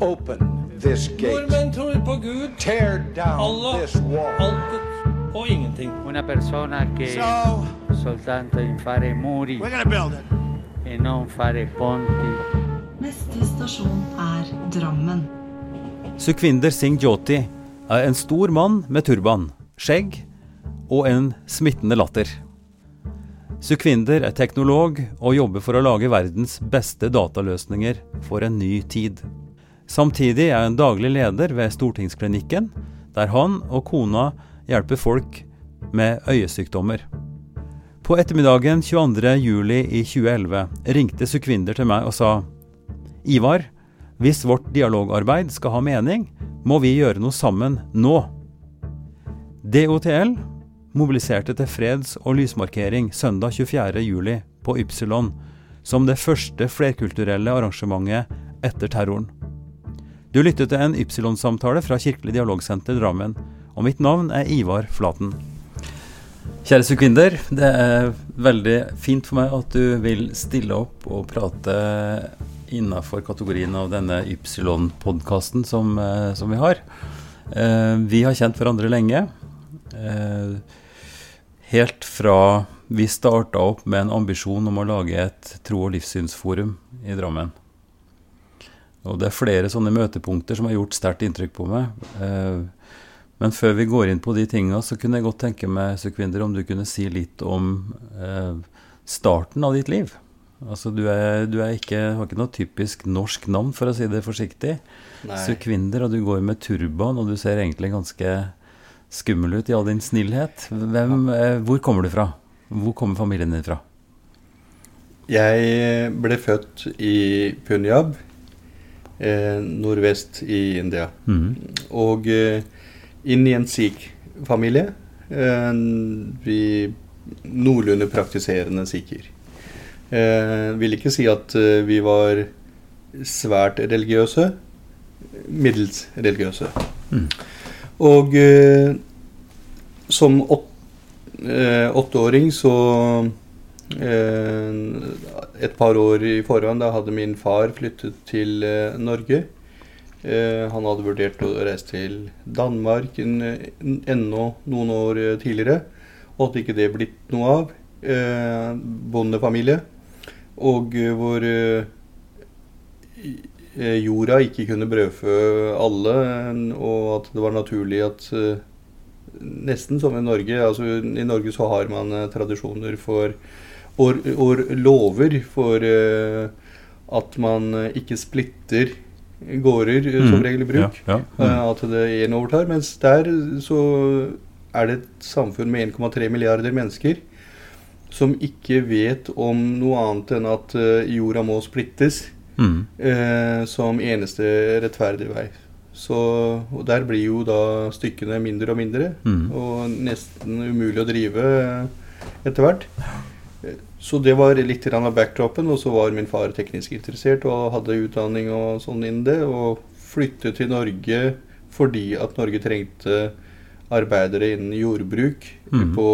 Open this gate. Nordmenn tror på Gud, Tear down Allah, this wall. altet og ingenting. Una persona che So soltanto in fare muri we're gonna build it. e non fare ponti. Neste stasjon er Drammen. Sukhvinder Singh Jyoti er en stor mann med turban, skjegg og en smittende latter. Sukhvinder er teknolog og jobber for å lage verdens beste dataløsninger for en ny tid. Samtidig er han daglig leder ved Stortingsklinikken, der han og kona hjelper folk med øyesykdommer. På ettermiddagen 22.07. i 2011 ringte Sukvinder til meg og sa Ivar, hvis vårt dialogarbeid skal ha mening, må vi gjøre noe sammen nå. DOTL mobiliserte til freds- og lysmarkering søndag 24.07 på Ypsilon som det første flerkulturelle arrangementet etter terroren. Du lyttet til en Ypsilon-samtale fra Kirkelig dialogsenter Drammen, og mitt navn er Ivar Flaten. Kjære Sukvinder, det er veldig fint for meg at du vil stille opp og prate innafor kategorien av denne Ypsilon-podkasten som, eh, som vi har. Eh, vi har kjent hverandre lenge. Eh, helt fra vi starta opp med en ambisjon om å lage et tro- og livssynsforum i Drammen. Og det er flere sånne møtepunkter som har gjort sterkt inntrykk på meg. Eh, men før vi går inn på de tinga, så kunne jeg godt tenke meg, Sukvinder, om du kunne si litt om eh, starten av ditt liv. Altså, du, er, du er ikke, har ikke noe typisk norsk navn, for å si det forsiktig. Sukvinder, og du går med turban, og du ser egentlig ganske skummel ut i all din snillhet. Hvem, eh, hvor kommer du fra? Hvor kommer familien din fra? Jeg ble født i Punjab, eh, nordvest i India. Mm. Og eh, inn i en sikh-familie. Eh, vi noenlunde praktiserende sikher. Eh, vil ikke si at eh, vi var svært religiøse. Middels religiøse. Mm. Og eh, som åt, eh, åtteåring så Et par år i forhånd da hadde min far flyttet til eh, Norge. Eh, han hadde vurdert å reise til Danmark en, en, ennå noen år eh, tidligere. Og at ikke det blitt noe av. Eh, bondefamilie. Og eh, hvor eh, eh, jorda ikke kunne brødfø alle, og at det var naturlig at eh, Nesten som i Norge. altså I Norge så har man eh, tradisjoner for og, og lover for uh, at man eh, ikke splitter gårder, mm. som regel i bruk. Ja, ja. Eh, At det én overtar. Mens der så er det et samfunn med 1,3 milliarder mennesker som ikke vet om noe annet enn at eh, jorda må splittes mm. eh, som eneste rettferdige vei. Så og Der blir jo da stykkene mindre og mindre, Mhm. og nesten umulig å drive eh, etter hvert. Eh, Så det var litt av backdropen, og så var min far teknisk interessert og hadde utdanning og sånn innen det, og flyttet til Norge fordi at Norge trengte arbeidere innen jordbruk mm. på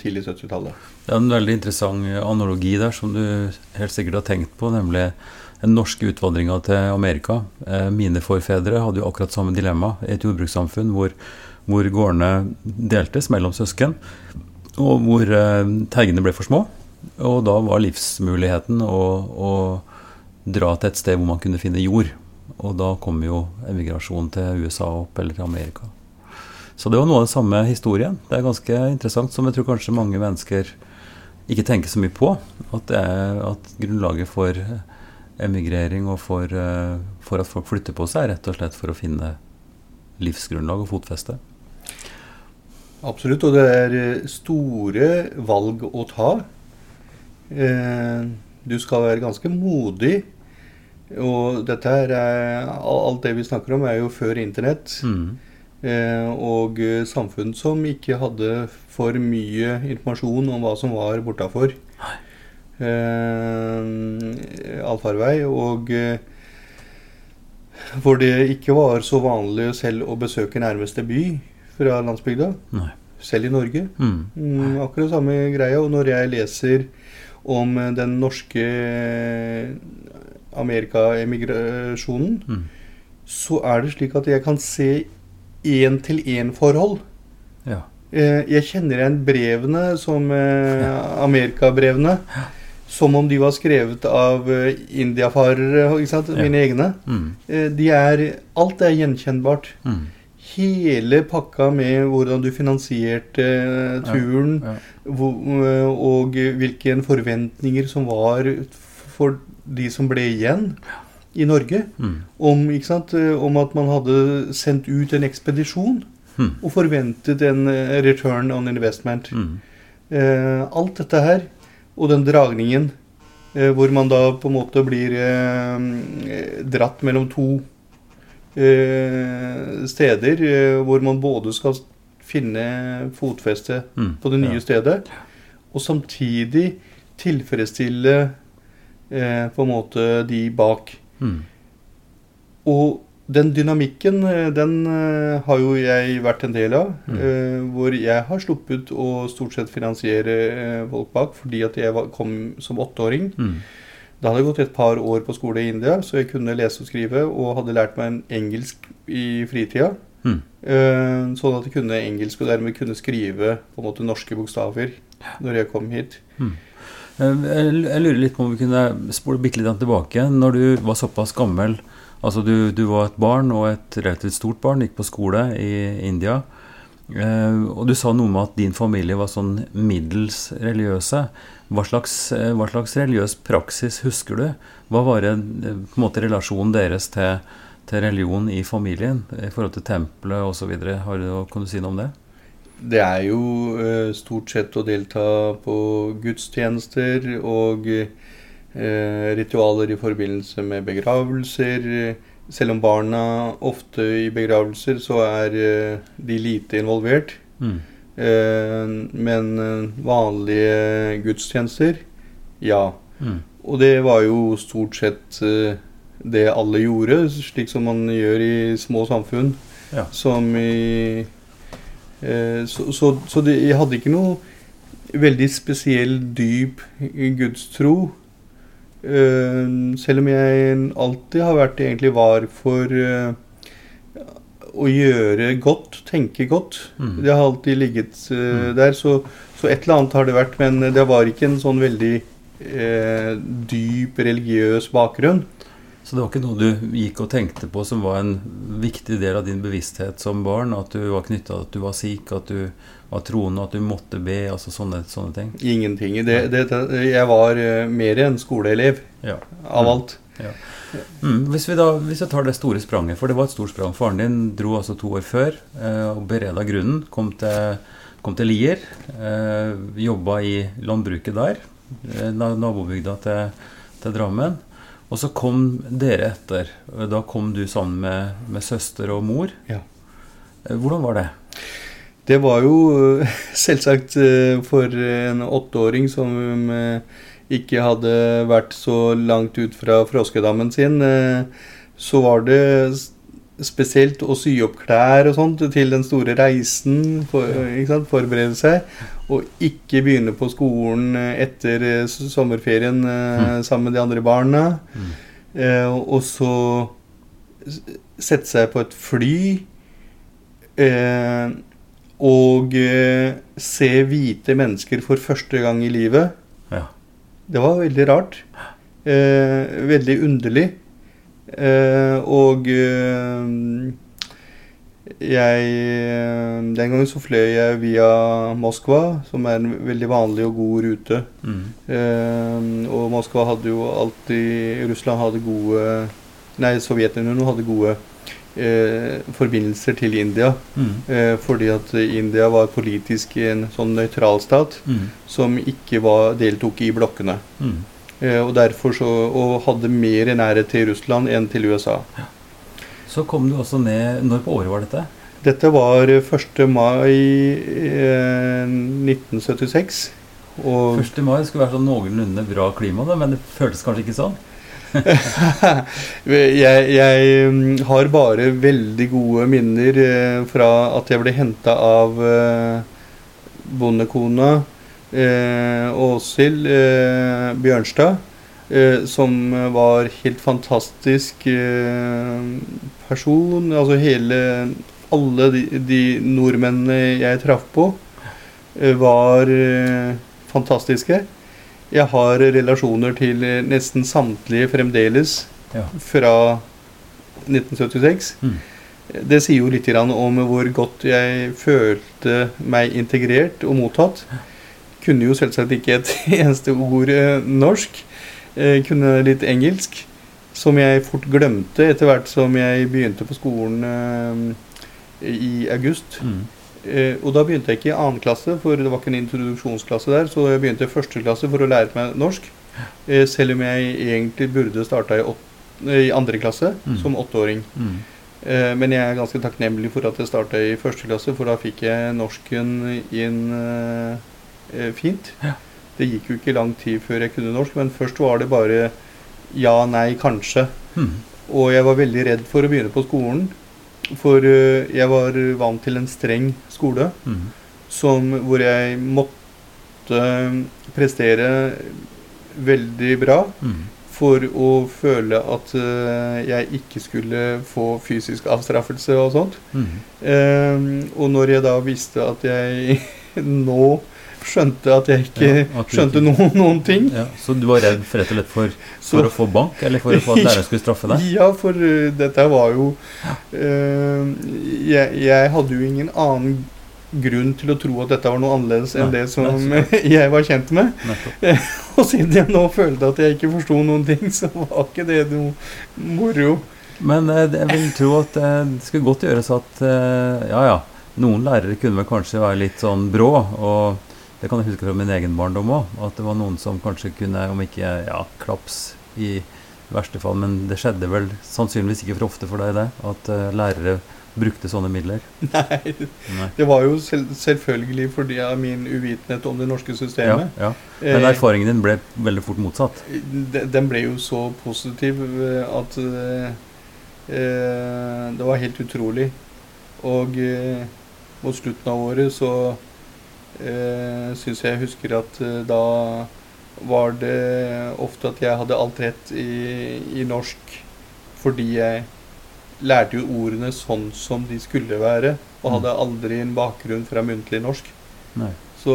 tidlig 70-tallet. Det er en veldig interessant analogi der som du helt sikkert har tenkt på, nemlig den norske utvandringa til Amerika. Eh, Mine forfedre hadde jo akkurat samme dilemma i et jordbrukssamfunn hvor, hvor gårdene deltes mellom søsken, og hvor eh, teigene ble for små. Og da var livsmuligheten å, å dra til et sted hvor man kunne finne jord. Og da kom jo emigrasjonen til USA opp, eller til Amerika. Så det var noe av den samme historien. Det er ganske interessant, som jeg tror kanskje mange mennesker ikke tenker så mye på. At, er, at grunnlaget for emigrering og for, eh, for at folk flytter på seg, er rett og slett for å finne livsgrunnlag og fotfeste. Absolutt, og det er eh, store valg å ta. Eh, Du skal være ganske modig. Og dette her er, alt det vi snakker om, er jo før internett. Mm. Eh, Og eh, samfunn som ikke hadde for mye informasjon om hva som var bortafor. Allfarvei. Og hvor det ikke var så vanlig selv å besøke nærmeste by fra landsbygda. Nei. Selv i Norge. Mm. Mm, akkurat samme greia. Og når jeg leser om eh, den norske Amerika-emigrasjonen, Mm. så er det slik at jeg kan se én-til-én-forhold. Ja. Eh, jeg kjenner igjen brevene som eh, Amerikabrevene. Som om de var skrevet av eh, indiafarere, ikke sant? Mine egne. Mm. Eh, de er, alt er gjenkjennbart. Mm. Hele pakka med hvordan du finansierte eh, turen, Ja. hvor, eh, og hvilke forventninger som var for de som ble igjen i Norge. Mm. Om, ikke sant, eh, om at man hadde sendt ut en ekspedisjon Mm. og forventet en return on investment. Mm. Eh, alt dette her, og den dragningen, eh, hvor man da på en måte blir eh, dratt mellom to steder, eh, hvor man både skal finne fotfeste Mm. på det nye Ja. stedet, og samtidig tilfredsstille eh, på en måte de bak. Mm. Og den dynamikken, eh, den eh, har jo jeg vært en del av. Mm. eh, Hvor jeg har sluppet å stort sett finansiere eh, folk bak, fordi at jeg var, kom som åtteåring. Mm. Da hadde jeg gått et par år på skole i India, så jeg kunne lese og skrive, og hadde lært meg en engelsk i fritida. Mm. Eh, Sånn at jeg kunne engelsk, og dermed kunne skrive på en måte norske bokstaver når jeg kom hit. Mm. Jeg jeg lurer litt på om vi kunne spole bitte litt tilbake. Når du var såpass gammel, altså du, du var et barn og et relativt stort barn, gikk på skole i India. Eh, Og du sa noe om at din familie var sånn middels religiøse. Hva slags, eh, hva slags religiøs praksis husker du? Hva var det, eh, på en måte relasjonen deres til, til religion i familien? I forhold til tempelet osv. Kan du si noe om det? Det er jo stort sett å delta på gudstjenester og ritualer i forbindelse med begravelser. Selv om barna ofte i begravelser så er eh, de lite involvert. Mm. Eh, men eh, vanlige gudstjenester, ja. Mm. Og det var jo stort sett det alle gjorde, slik som man gjør i små samfunn. Ja. Som i Så, så, så det, jeg hadde ikke noe veldig spesiell, dyp gudstro. Eh, selv om jeg alltid har vært egentlig var for eh, å gjøre godt, tenke godt. Mm. Det har alltid ligget uh, Mm. der. Så, så et eller annet har det vært, men det var ikke en sånn veldig uh, dyp religiøs bakgrunn. Så det var ikke noe du gikk og tenkte på som var en viktig del av din bevissthet som barn? At du var knytta at du var sikh, at du var troende, at du måtte be? altså Sånne, sånne ting? Ingenting. Det, det, jeg var eh, mer enn skoleelev Ja. av alt. alt. Mm, hvis, vi da, hvis jeg tar det store spranget, for det var et stort sprang. Faren din dro altså to år før eh, og bereda grunnen. Kom til, kom til Lier. Eh, Jobba i landbruket der. Eh, nabobygda til, til Drammen. Og så kom dere etter. Da kom du sammen med, med søster og mor. Ja. Eh, Hvordan var det? Det var jo eh, selvsagt eh, for en åtteåring som eh, ikke hadde vært så langt ut fra froskedammen sin, så var det spesielt å sy opp klær og sånt til den store reisen, for, sant, forberede seg, og ikke begynne på skolen etter sommerferien mm. sammen med de andre barna. Mm. Og så sette seg på et fly eh, og eh, se hvite mennesker for første gang i livet. Ja. Det var veldig rart. Eh, veldig underlig. Eh, og eh, jeg Den gangen så fløy jeg via Moskva, som er en veldig vanlig og god rute. Mm. Eh, og Moskva hadde jo alltid Russland hadde gode Nei, Sovjetunionen hadde gode eh, forbindelser til India. Mm. Eh, fordi at India var politisk en sånn nøytral stat Mm. som ikke var, deltok i blokkene. Mm. Eh, og derfor så, og hadde mer nærhet til Russland enn til USA. Så kom du også ned Når på året var dette? Dette var 1. mai eh, 1976. Og 1. mai skulle være sånn noenlunde bra klima, da, men det føltes kanskje ikke sånn? jeg, jeg mm, har bare veldig gode minner eh, fra at jeg ble henta av eh, bondekona eh, Åshild Bjørnstad. Som var helt fantastisk person. Altså hele Alle de, de nordmennene jeg traff på, var fantastiske. Jeg har relasjoner til eh, nesten samtlige fremdeles Ja. fra 1976. Mm. Det sier jo litt om hvor godt jeg følte meg integrert og mottatt. Kunne jo selvsagt ikke et eneste ord eh, norsk. Eh, kunne litt engelsk. Som jeg fort glemte etter hvert som jeg begynte på skolen i august. Mm. Eh, og da begynte jeg ikke i annen klasse, for det var ikke en introduksjonsklasse der. Så jeg begynte i første klasse for å lære meg norsk. Eh, selv om jeg egentlig burde starta i, eh, i andre klasse Mm. som åtteåring. Mm. Eh, Men jeg er ganske takknemlig for at jeg starta i første klasse, for da fikk jeg norsken inn eh, fint. Ja. Det gikk jo ikke lang tid før jeg kunne norsk, men først var det bare ja, nei, kanskje. Mm. Og jeg var veldig redd for å begynne på skolen, for eh, jeg var vant til en streng skole Mm. som, hvor jeg måtte prestere veldig bra Mm. for å føle at eh, jeg ikke skulle få fysisk avstraffelse og sånt. Mm. Eh, og når jeg da visste at jeg nå skjønte at jeg ikke Ja, at skjønte noen, noen ting Ja, så du var redd for, rett og slett for, så, for å få bank, eller for, for at læreren skulle straffe deg? Ja, for uh, dette var jo uh, jeg, jeg hadde jo ingen annen grunn til å tro at dette var noe annerledes enn Nei, det som jeg var kjent med. Og siden jeg nå følte at jeg ikke forsto noen ting, så var ikke det noe moro. Men eh, jeg vil tro at eh, det skulle godt gjøres at eh, Ja, ja. Noen lærere kunne vel kanskje være litt sånn brå. Og det kan jeg huske fra min egen barndom òg. At det var noen som kanskje kunne, om ikke ja, klaps i verste fall, men det skjedde vel sannsynligvis ikke for ofte for deg, det? At uh, lærere brukte sånne midler? Nei, Nei. det var jo selv, selvfølgelig fordi av min uvitenhet om det norske systemet. ja. Men Eh, erfaringen din ble veldig fort motsatt? de- Den ble jo så positiv eh, at uh, det var helt utrolig. Og uh, mot slutten av året så eh, syns jeg husker at eh, da var det ofte at jeg hadde alt rett i, i norsk fordi jeg lærte jo ordene sånn som de skulle være, og Mm. hadde aldri en bakgrunn fra muntlig norsk. Nei. Så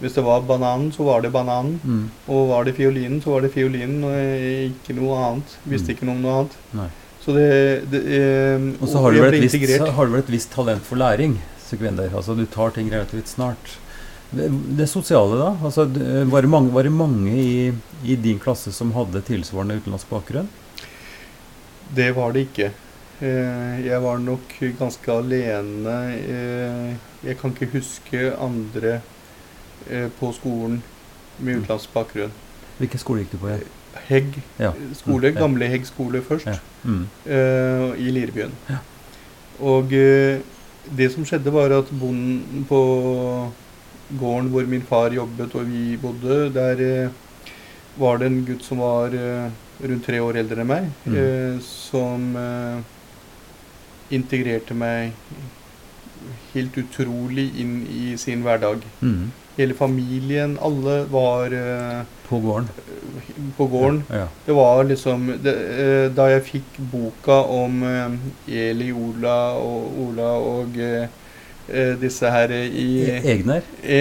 hvis det var bananen, så var det bananen. Mm. Og var det fiolinen, så var det fiolinen, og ikke noe annet. Visste Mm. ikke noe om noe annet. Nei. Så det, det eh, Og så har du vel et visst talent for læring, Sukwinder. Altså du tar ting relativt snart. Det, sosiale, da? Altså, var, det mange, var det mange i, i din klasse som hadde tilsvarende utenlandsk bakgrunn? Det var det ikke. Eh, Jeg var nok ganske alene. Eh, Jeg kan ikke huske andre eh, på skolen med Mm. utenlandsk bakgrunn. Hvilken skole gikk du på? Ja. Hegg Ja. skole, Mm, gamle Hegg skole først, Ja. Mm. i Lirebyen. Ja. Og det som skjedde, var at bonden på gården hvor min far jobbet og vi bodde, der eh, var det en gutt som var eh, rundt tre år eldre enn meg, Mm. eh, som eh, integrerte meg helt utrolig inn i sin hverdag. Mm. Hele familien, alle var uh, På gården? på gården. Ja. Det var liksom det, uh, Da jeg fikk boka om uh, Eli Ola og Ola og disse her i E- Egner? e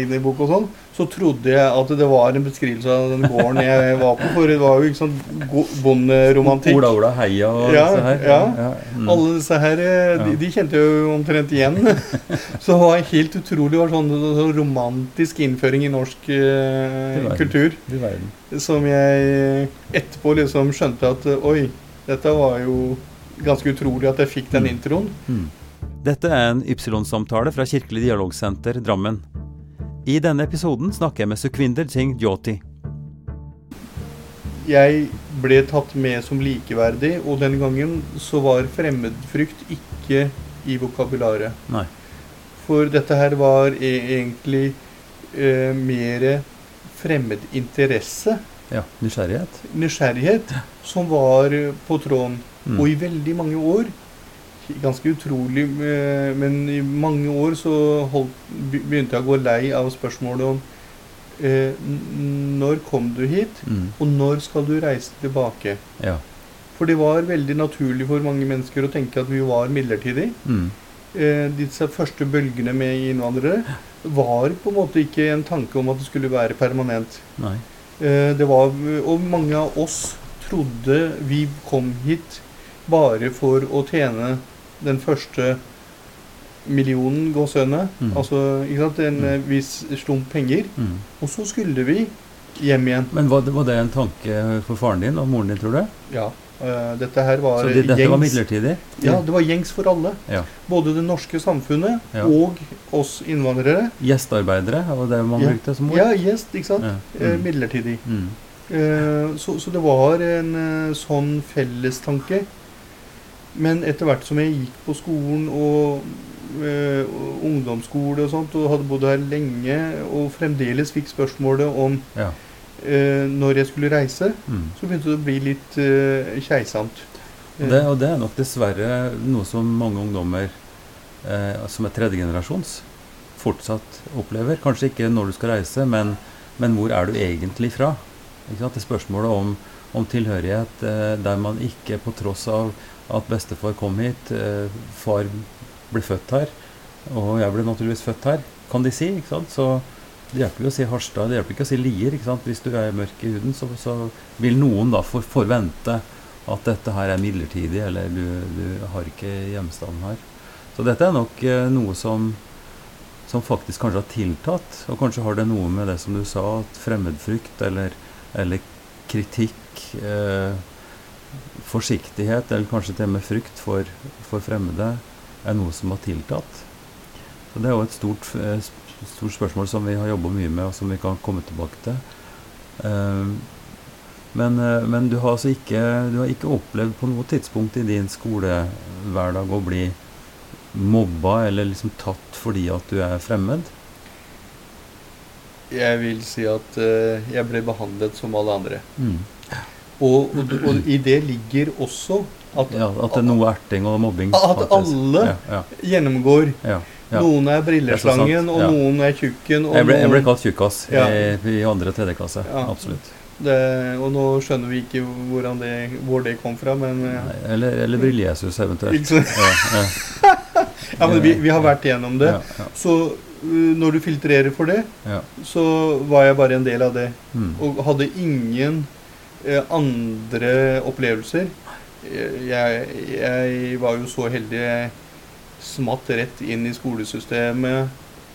Egner-bok og sånn, så trodde jeg at det var en beskrivelse av den gården jeg var på. For det var jo ikke sånn bonderomantikk. Ola Ola Heia og Ja, disse her? ja. Mm. Alle disse her, eh, de, de kjente jeg jo omtrent igjen. så det var helt utrolig. Det var sånn, sånn romantisk innføring i norsk eh, kultur. Som jeg etterpå liksom skjønte at oi, dette var jo ganske utrolig at jeg fikk den Mm. introen. Mm. Dette er en Ypsilon-samtale fra Kirkelig dialogsenter Drammen. I denne episoden snakker jeg med Sukhvinder Singh Jyoti. Jeg ble tatt med som likeverdig, og den gangen så var fremmedfrykt ikke i vokabularet. Nei. For dette her var e egentlig eh, mer fremmedinteresse, Ja, nysgjerrighet. nysgjerrighet, som var på tråden. Mm. Og i veldig mange år Ganske utrolig, eh, men i mange år så holdt, begynte jeg å gå lei av spørsmålet om eh, Når kom du hit, Mm. og når skal du reise tilbake? Ja. For det var veldig naturlig for mange mennesker å tenke at vi var midlertidig. Mm. Eh, disse første bølgene med innvandrere var på en måte ikke en tanke om at det skulle være permanent. Eh, det var, og mange av oss trodde vi kom hit bare for å tjene den første millionen gåsehøyne. Mm. Altså ikke sant, en Mm. eh, viss slump penger. Mm. Og så skulle vi hjem igjen. Men var det, var det en tanke for faren din og moren din, tror du? Ja. Uh, dette her var Så det, dette var midlertidig? Ja, det var gjengs for alle. Ja. Både det norske samfunnet Ja. og oss innvandrere. Gjestearbeidere var det man Ja. brukte som ord? Ja, gjest, ikke sant? Ja. Eh, Mm. midlertidig. Mm. Uh, så, så det var en sånn fellestanke. Men etter hvert som jeg gikk på skolen og, og ungdomsskole og sånt, og hadde bodd her lenge, og fremdeles fikk spørsmålet om Ja. eh, når jeg skulle reise, Mm. så begynte det å bli litt eh, keisamt. Og det, og det er nok dessverre noe som mange ungdommer eh, som er tredjegenerasjons fortsatt opplever. Kanskje ikke når du skal reise, men, men hvor er du egentlig fra? Ikke sant? Det spørsmålet om, om tilhørighet eh, der man ikke, på tross av at bestefar kom hit, eh, far ble født her, og jeg ble naturligvis født her, kan de si. ikke sant? Så det hjelper ikke å si Harstad, det hjelper ikke å si Lier. ikke sant? Hvis du er mørk i huden, så, så vil noen da for, forvente at dette her er midlertidig, eller du, du har ikke hjemstand her. Så dette er nok eh, noe som, som faktisk kanskje har tiltatt, og kanskje har det noe med det som du sa, at fremmedfrykt eller, eller kritikk, eh, forsiktighet, eller kanskje til og med frykt for, for fremmede, er noe som har tiltatt. Så det er jo et stort, eh, stort spørsmål som vi har jobba mye med, og som vi kan komme tilbake til. Eh, men, eh, men du har altså ikke, du har ikke opplevd på noe tidspunkt i din skolehverdag å bli mobba eller liksom tatt fordi at du er fremmed? Jeg vil si at jeg ble behandlet som alle andre. Mm. Og, og, og i det ligger også at, Ja, at det er noe erting og mobbing. At alle ja, ja, gjennomgår. Noen er brilleslangen, og noen er tjukken. Jeg ble, jeg ble kalt tjukkas i, i andre og tredje klasse. Absolutt. det, og nå skjønner vi ikke det, hvor det kom fra, men Eller, eller Brille-Jesus eventuelt. Ja, men vi, vi har vært igjennom det. Så uh, når du filtrerer for det, ja. så var jeg bare en del av det. Mm. Og hadde ingen andre opplevelser. Eh, Jeg, jeg var jo så heldig jeg smatt rett inn i skolesystemet.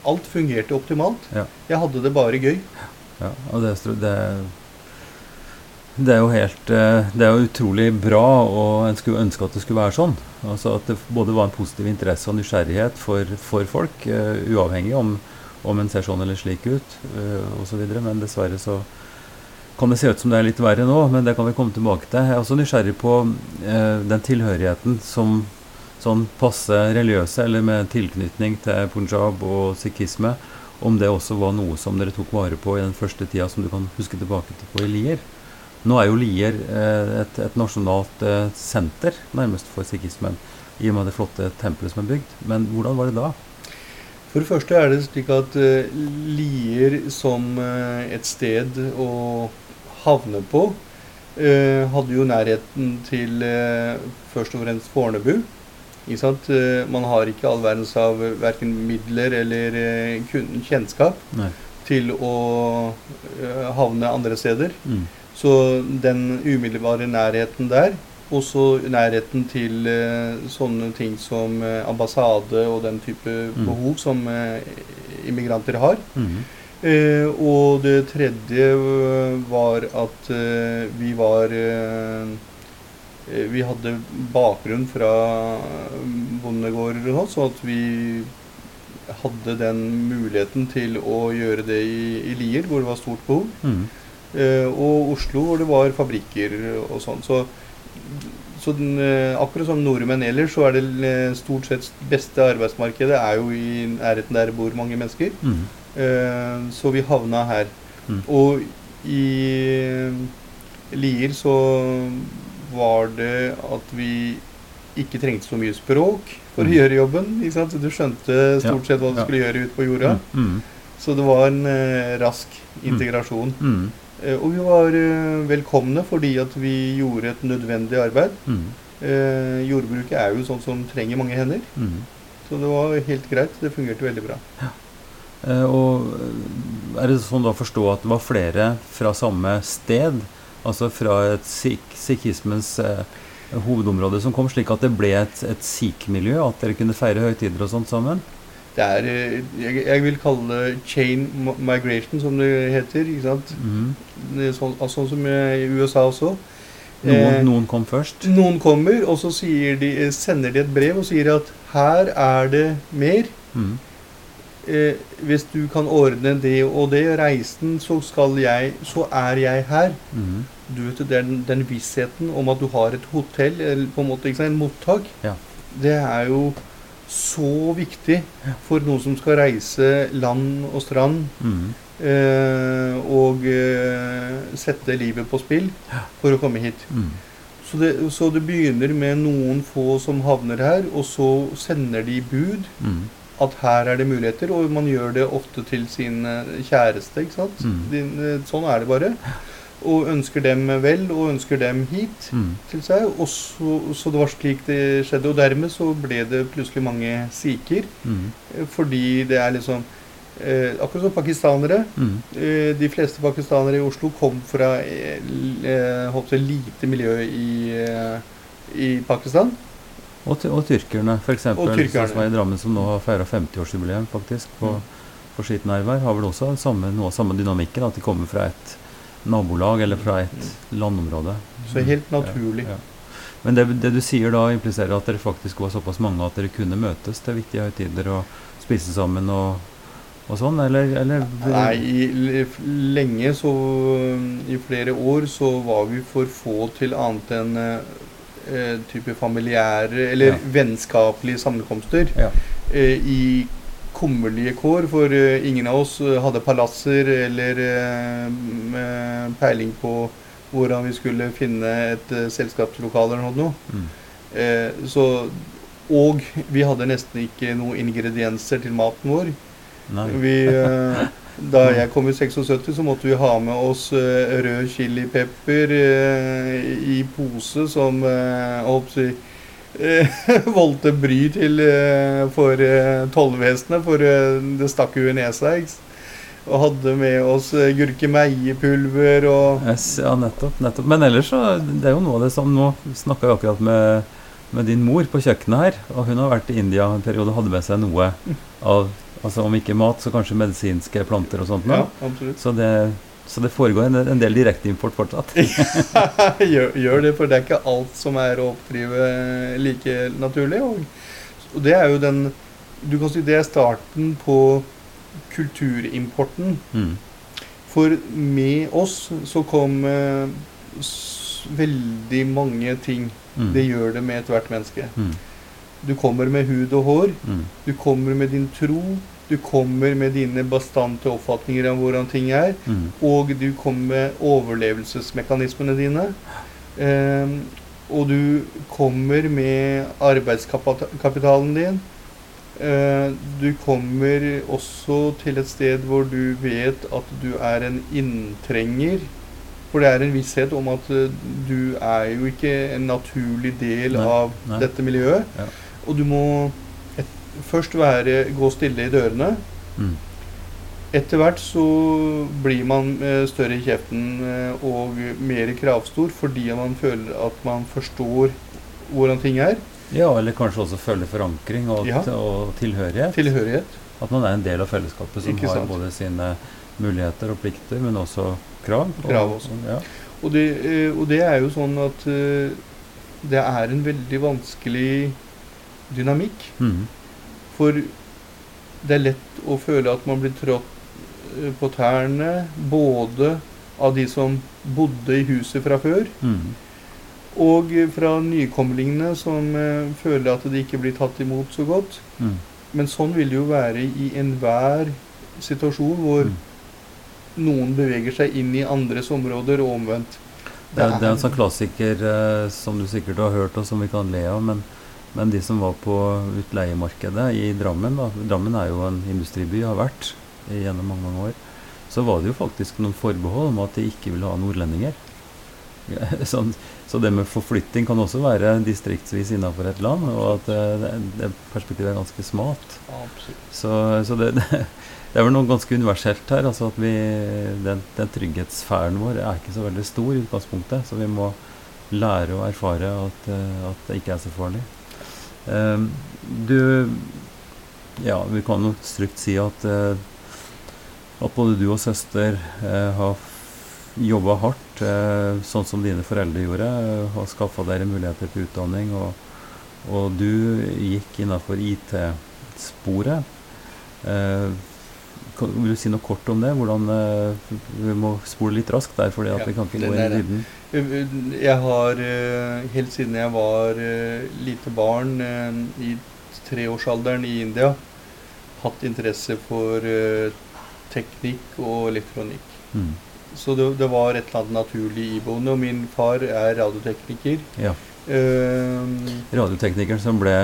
Alt fungerte optimalt. Ja. Jeg hadde det bare gøy. Ja, og det, det, det er jo helt eh, Det er jo utrolig bra, og en skulle ønske at det skulle være sånn. Altså At det både var en positiv interesse og nysgjerrighet for, for folk, uh, uavhengig om, om en ser sånn eller slik ut, uh, osv. Men dessverre så kan det se ut som det er litt verre nå, men det kan vi komme tilbake til. Jeg er også nysgjerrig på eh, den tilhørigheten som sånn passe religiøse, eller med tilknytning til punjab og sikhisme, om det også var noe som dere tok vare på i den første tida som du kan huske tilbake til på i Lier. Nå er jo Lier eh, et, et nasjonalt eh, senter nærmest for sikhismen, i og med det flotte tempelet som er bygd. Men hvordan var det da? For det første er det slik at eh, Lier som eh, et sted å havne på, eh, hadde jo nærheten til eh, først og fremst Fornebu. Ikke sant? Eh, man har ikke all verdens av verken midler eller eh, kjennskap Nei. til å eh, havne andre steder. Mm. Så den umiddelbare nærheten der, også nærheten til sånne ting som ambassade og den type Mm. behov som immigranter har. Mm. Eh, og det tredje eh, var at eh, vi var Vi hadde bakgrunn fra bondegårder og sånn, så at vi hadde den muligheten til å gjøre det i, i Lier, hvor det var stort behov. Mm. Eh, og Oslo, hvor det var fabrikker og sånn. Så, så den, akkurat som nordmenn ellers, så er det stort sett beste arbeidsmarkedet er jo i nærheten der bor mange mennesker. Mm. Eh, så vi havna her. Mm. Og i Lier så var det at vi ikke trengte så mye språk for Mm. å gjøre jobben. Ikke sant? Du skjønte stort sett hva du ja. skulle gjøre ute på jorda. Mm. Så det var en eh, rask integrasjon. Mm. Eh, og vi var eh, velkomne fordi at vi gjorde et nødvendig arbeid. Mm. Eh, jordbruket er jo sånn som trenger mange hender. Mm. Så det var helt greit. Det fungerte veldig bra. Eh, og eh, er det sånn da å forstå at det var flere fra samme sted, altså fra et sikh, sikhismens eh, hovedområde som kom, slik at det ble et, et sikh-miljø, at dere kunne feire høytider og sånt sammen? Det er eh, jeg, jeg vil kalle det chain migration, som det heter. ikke sant? Mm. Sånn, altså, som i USA også. Noen, Eh, noen kom først? Noen kommer, og så de, sender de et brev og sier at her er det mer. Mhm. Eh, hvis du kan ordne det og det, reisen, så skal jeg Så er jeg her. Mhm. Du vet, den, den vissheten om at du har et hotell, eller på en måte ikke sant, en mottak, Ja. det er jo så viktig for noen som skal reise land og strand Mhm. eh, og eh, sette livet på spill for å komme hit. Mm. Så det, så det begynner med noen få som havner her, og så sender de bud Mhm. At her er det muligheter, og man gjør det ofte til sin eh, kjæreste, ikke sant? Mm. Din, eh, sånn er det bare. Og ønsker dem vel, og ønsker dem hit mm. til seg. Og så, så det var slik det skjedde. Og dermed så ble det plutselig mange sikher. Mhm. eh, Fordi det er liksom eh, Akkurat som pakistanere. Mhm. Eh, de fleste pakistanere i Oslo kom fra eh, håper lite miljø i, i Pakistan. Og, og tyrkerne, f.eks. Sånn som er i Drammen, som nå har feira 50-årsjubileum faktisk på, Mm. på Skitnerver, har vel også samme, noe av samme dynamikken, at de kommer fra et nabolag eller fra et landområde. Så helt naturlig. Ja, ja. Men det, det du sier da, impliserer at dere faktisk var såpass mange at dere kunne møtes til viktige høytider og spise sammen og, og sånn, eller, eller Nei, i lenge så I flere år så var vi for få til annet enn eh, type familiære eller Ja. vennskapelige sammenkomster. Ja. Eh, I kummerlige kår, for eh, ingen av oss eh, hadde palasser eller eh, peiling på hvordan vi skulle finne et selskapslokale eller noe. Mm. Eh, så, og vi hadde nesten ikke noen ingredienser til maten vår. Nei. Vi, da jeg kom i 76, så måtte vi ha med oss eh, rød chilipepper eh, i pose som eh, eh, voldte bry til for tollvesenet, for det stakk jo i nesa. Ikke? Og hadde med oss gurkemeiepulver og ja, nettopp, nettopp. Men ellers så Det er jo noe av det som Nå snakka jeg akkurat med, med din mor på kjøkkenet her, og hun har vært i India en periode og hadde med seg noe av Altså om ikke mat, så kanskje medisinske planter og sånt. Ja. Så, det, så det foregår en, en del direkteimport fortsatt. gjør, gjør det, for det er ikke alt som er å oppdrive like naturlig. Og, og det er jo den Du kan si det er starten på kulturimporten. Mm. For med oss så kom eh, veldig mange ting. Mm. Det gjør det med ethvert menneske. Mm. Du kommer med hud og hår. Mm. Du kommer med din tro. Du kommer med dine bastante oppfatninger av hvordan ting er. Mm. Og du kommer med overlevelsesmekanismene dine. Ehm, og du kommer med arbeidskapitalen din. Eh, du kommer også til et sted hvor du vet at du er en inntrenger. For det er en visshet om at eh, du er jo ikke en naturlig del Nei, av nei. dette miljøet. Ja. Og du må et, først være, gå stille i dørene. Mm. Etter hvert så blir man eh, større i kjeften eh, og mer kravstor fordi man føler at man forstår hvordan ting er. Ja, eller kanskje også føle forankring og, Ja. og tilhørighet. Tilhørighet. At man er en del av fellesskapet som har både sine muligheter og plikter, men også krav. Og, Krav også. Ja. Og det, eh, og det er jo sånn at det er en veldig vanskelig dynamikk. Mm. For det er lett å føle at man blir trådt eh, på tærne både av de som bodde i huset fra før, Mm. og fra nykomlingene som eh, føler at de ikke blir tatt imot så godt. Mm. Men sånn vil det jo være i enhver situasjon hvor Mm. noen beveger seg inn i andres områder, og omvendt. Det, er, det er en sånn klassiker eh, som du sikkert har hørt, og som vi kan le av. Men, men de som var på utleiemarkedet i Drammen da, Drammen er jo en industriby, har vært gjennom mange mange år. så var det jo faktisk noen forbehold om at de ikke ville ha nordlendinger. Sånn, så det med forflytting kan også være distriktsvis innenfor et land, og at eh, det, det perspektivet er ganske smalt. Så, så det, det, det er vel noe ganske universelt her. altså at vi, Den, den trygghetssfæren vår er ikke så veldig stor i utgangspunktet, så vi må lære og erfare at, eh, at det ikke er så farlig. Um, du Ja, vi kan nok trygt si at, eh, at både du og søster eh, har jobba hardt, eh, sånn som dine foreldre gjorde, har skaffa dere muligheter til utdanning. Og, og du gikk innafor IT-sporet. Kan, vil du si noe kort om det? Hvordan, vi må spole litt raskt der, fordi Ja, vi kan ikke gå inn i dybden. Jeg har eh, helt siden jeg var eh, lite barn, eh, i treårsalderen i India, hatt interesse for teknikk og elektronikk. Mm. Så det, det var et eller annet naturlig iboende. Og min far er radiotekniker. Ja. Eh, Radioteknikeren som ble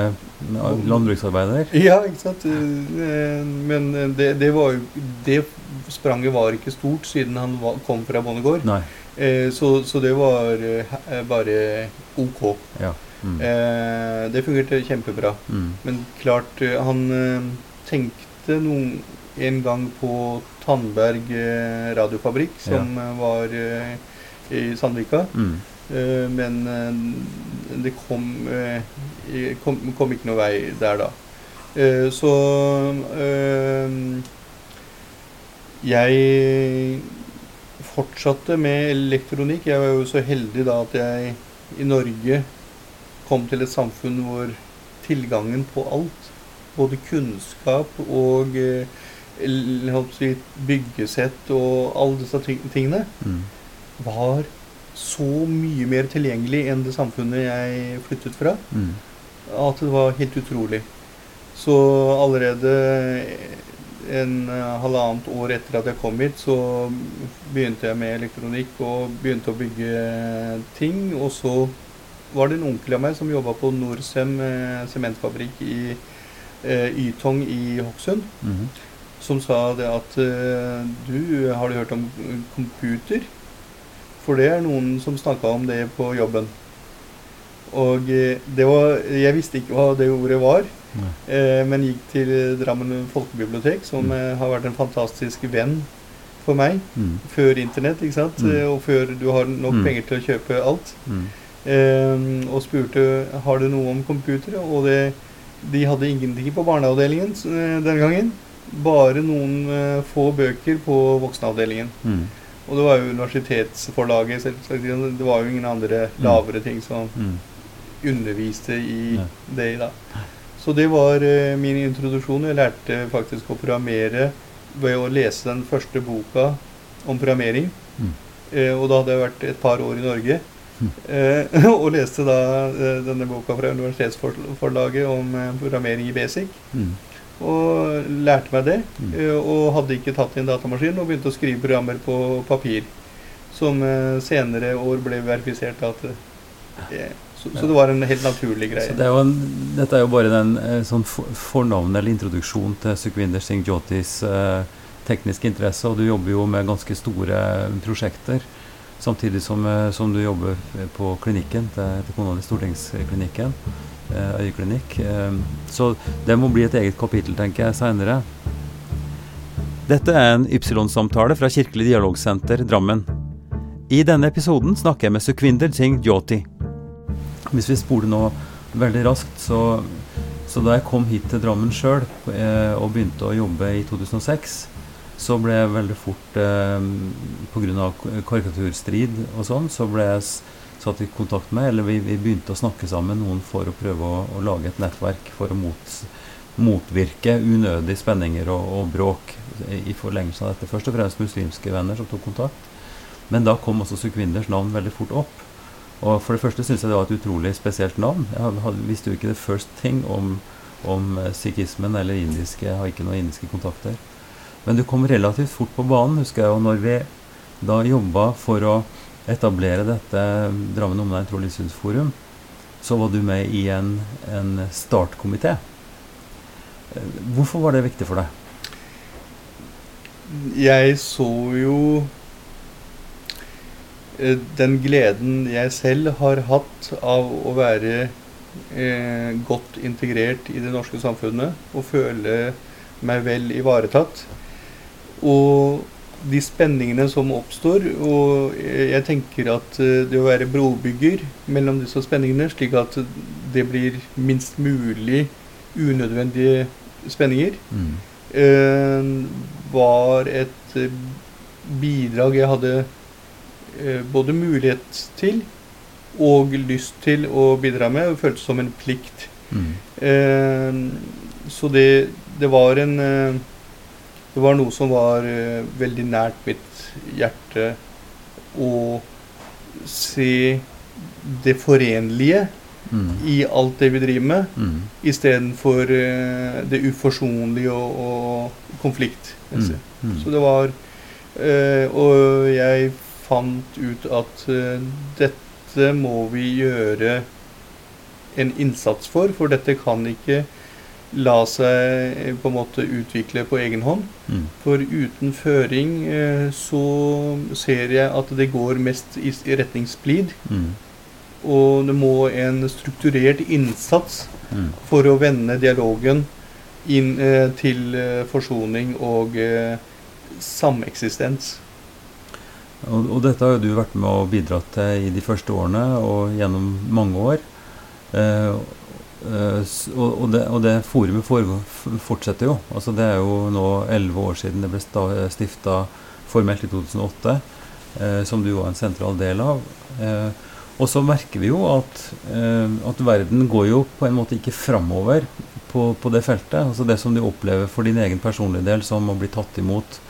landbruksarbeider. ja, ikke sant. Men det, det var Det spranget var ikke stort siden han var, kom fra bondegård. Nei. Eh, så, så det var eh, bare ok. Ja. Mm. Eh, det fungerte kjempebra. Mm. Men klart, eh, han eh, tenkte noen, en gang på Tandberg eh, radiofabrikk, som ja. var i Sandvika. Mm. Eh, men det kom, kom, kom ikke noe vei der da. Eh, så jeg fortsatte med elektronikk. Jeg var jo så heldig da at jeg i Norge kom til et samfunn hvor tilgangen på alt, både kunnskap og eh, si, byggesett og alle disse tingene, Mm. var så mye mer tilgjengelig enn det samfunnet jeg flyttet fra, Mm. at det var helt utrolig. Så allerede en eh, halvannet år etter at jeg kom hit, så begynte jeg med elektronikk og begynte å bygge ting. Og så var det en onkel av meg som jobba på Norcem eh, sementfabrikk i eh, Ytong i Hokksund, Mhm. som sa det at du, har du hørt om computer? For det er noen som snakka om det på jobben. Og det var Jeg visste ikke hva det ordet var. Eh, men gikk til Drammen folkebibliotek, som Mm. eh, har vært en fantastisk venn for meg. Mm. Før internett, ikke sant? Mm. Eh, og før du har nok Mm. penger til å kjøpe alt. Mm. Eh, og spurte har du noe om computere. Og det, de hadde ingenting på barneavdelingen eh, den gangen. Bare noen få bøker på voksenavdelingen. Mm. Og det var jo universitetsforlaget. selvsagt. Det var jo ingen andre lavere ting som underviste i det det da. Så det var eh, min introduksjon. Jeg lærte faktisk å programmere ved å lese den første boka om programmering. Mm. Eh, og da hadde jeg vært et par år i Norge. Mm. Eh, og leste da eh, denne boka fra universitetsforlaget om eh, programmering i basic. Mm. Og lærte meg det. Mm. og hadde ikke tatt inn datamaskin og begynte å skrive programmer på papir. Som senere år ble verifisert at eh, så, så det var en helt naturlig greie. Det er en, dette er jo bare den eh, sånn fornavnet eller introduksjon til Sukhvinder Singh Jyotis eh, tekniske interesse, og du jobber jo med ganske store prosjekter. Samtidig som, eh, som du jobber på klinikken til, til kona di, Stortingsklinikken, eh, øyeklinikk. Eh, så det må bli et eget kapittel, tenker jeg, seinere. Dette er en Ypsilon-samtale fra Kirkelig dialogsenter Drammen. I denne episoden snakker jeg med Sukhvinder Singh Jyoti. Hvis vi spoler nå veldig raskt, så, så da jeg kom hit til Drammen sjøl eh, og begynte å jobbe i 2006, så ble jeg veldig fort eh, Pga. karikaturstrid og sånn, så ble jeg satt i kontakt med, eller vi, vi begynte å snakke sammen noen for å prøve å, å lage et nettverk for å mot, motvirke unødige spenninger og, og bråk i, i forlengelsen av dette. Først og fremst muslimske venner som tok kontakt. Men da kom også Sukhvinders navn veldig fort opp. Og for det første syns jeg det var et utrolig spesielt navn. Jeg hadde- visste jo ikke the first thing om, om eh, sikhismen eller indiske. Jeg har ikke noen indiske kontakter. Men du kom relativt fort på banen, husker jeg. Og når vi da jobba for å etablere dette Drammen Omegn Tro og livssynsforum, så var du med i en, en startkomité. Eh, Hvorfor var det viktig for deg? jeg så jo eh, den gleden jeg selv har hatt av å være eh, godt integrert i det norske samfunnet og føle meg vel ivaretatt. Og de spenningene som oppstår, og jeg tenker at eh, det å være brobygger mellom disse spenningene, slik at det blir minst mulig unødvendige spenninger, Mm. eh, var et eh, bidrag jeg hadde eh, både mulighet til og lyst til å bidra med, og føltes som en plikt. Mm. Eh, så det, det var en eh, Det var noe som var eh, veldig nært mitt hjerte å se det forenlige Mm. i alt det vi driver med, Mm. istedenfor uh, det uforsonlige og, og konflikt. Mm. Mm. Så det var eh, Og jeg fant ut at eh, dette må vi gjøre en innsats for, for dette kan ikke la seg eh, på en måte utvikle på egen hånd. Mm. For uten føring eh, så ser jeg at det går mest i, retning splid. Mm. Og det må en strukturert innsats Mm. for å vende dialogen inn til forsoning og sameksistens. Og, og dette har jo du vært med og bidratt til i de første årene og gjennom mange år. Eh, eh, og, og, det, og det forumet foregår- fortsetter jo. Altså det er jo nå elleve år siden det ble stifta formelt i 2008, eh, som du var en sentral del av. Eh, og så merker vi jo at, eh, at verden går jo på en måte ikke framover på, på det feltet. Altså det som du opplever for din egen personlige del, som å bli tatt imot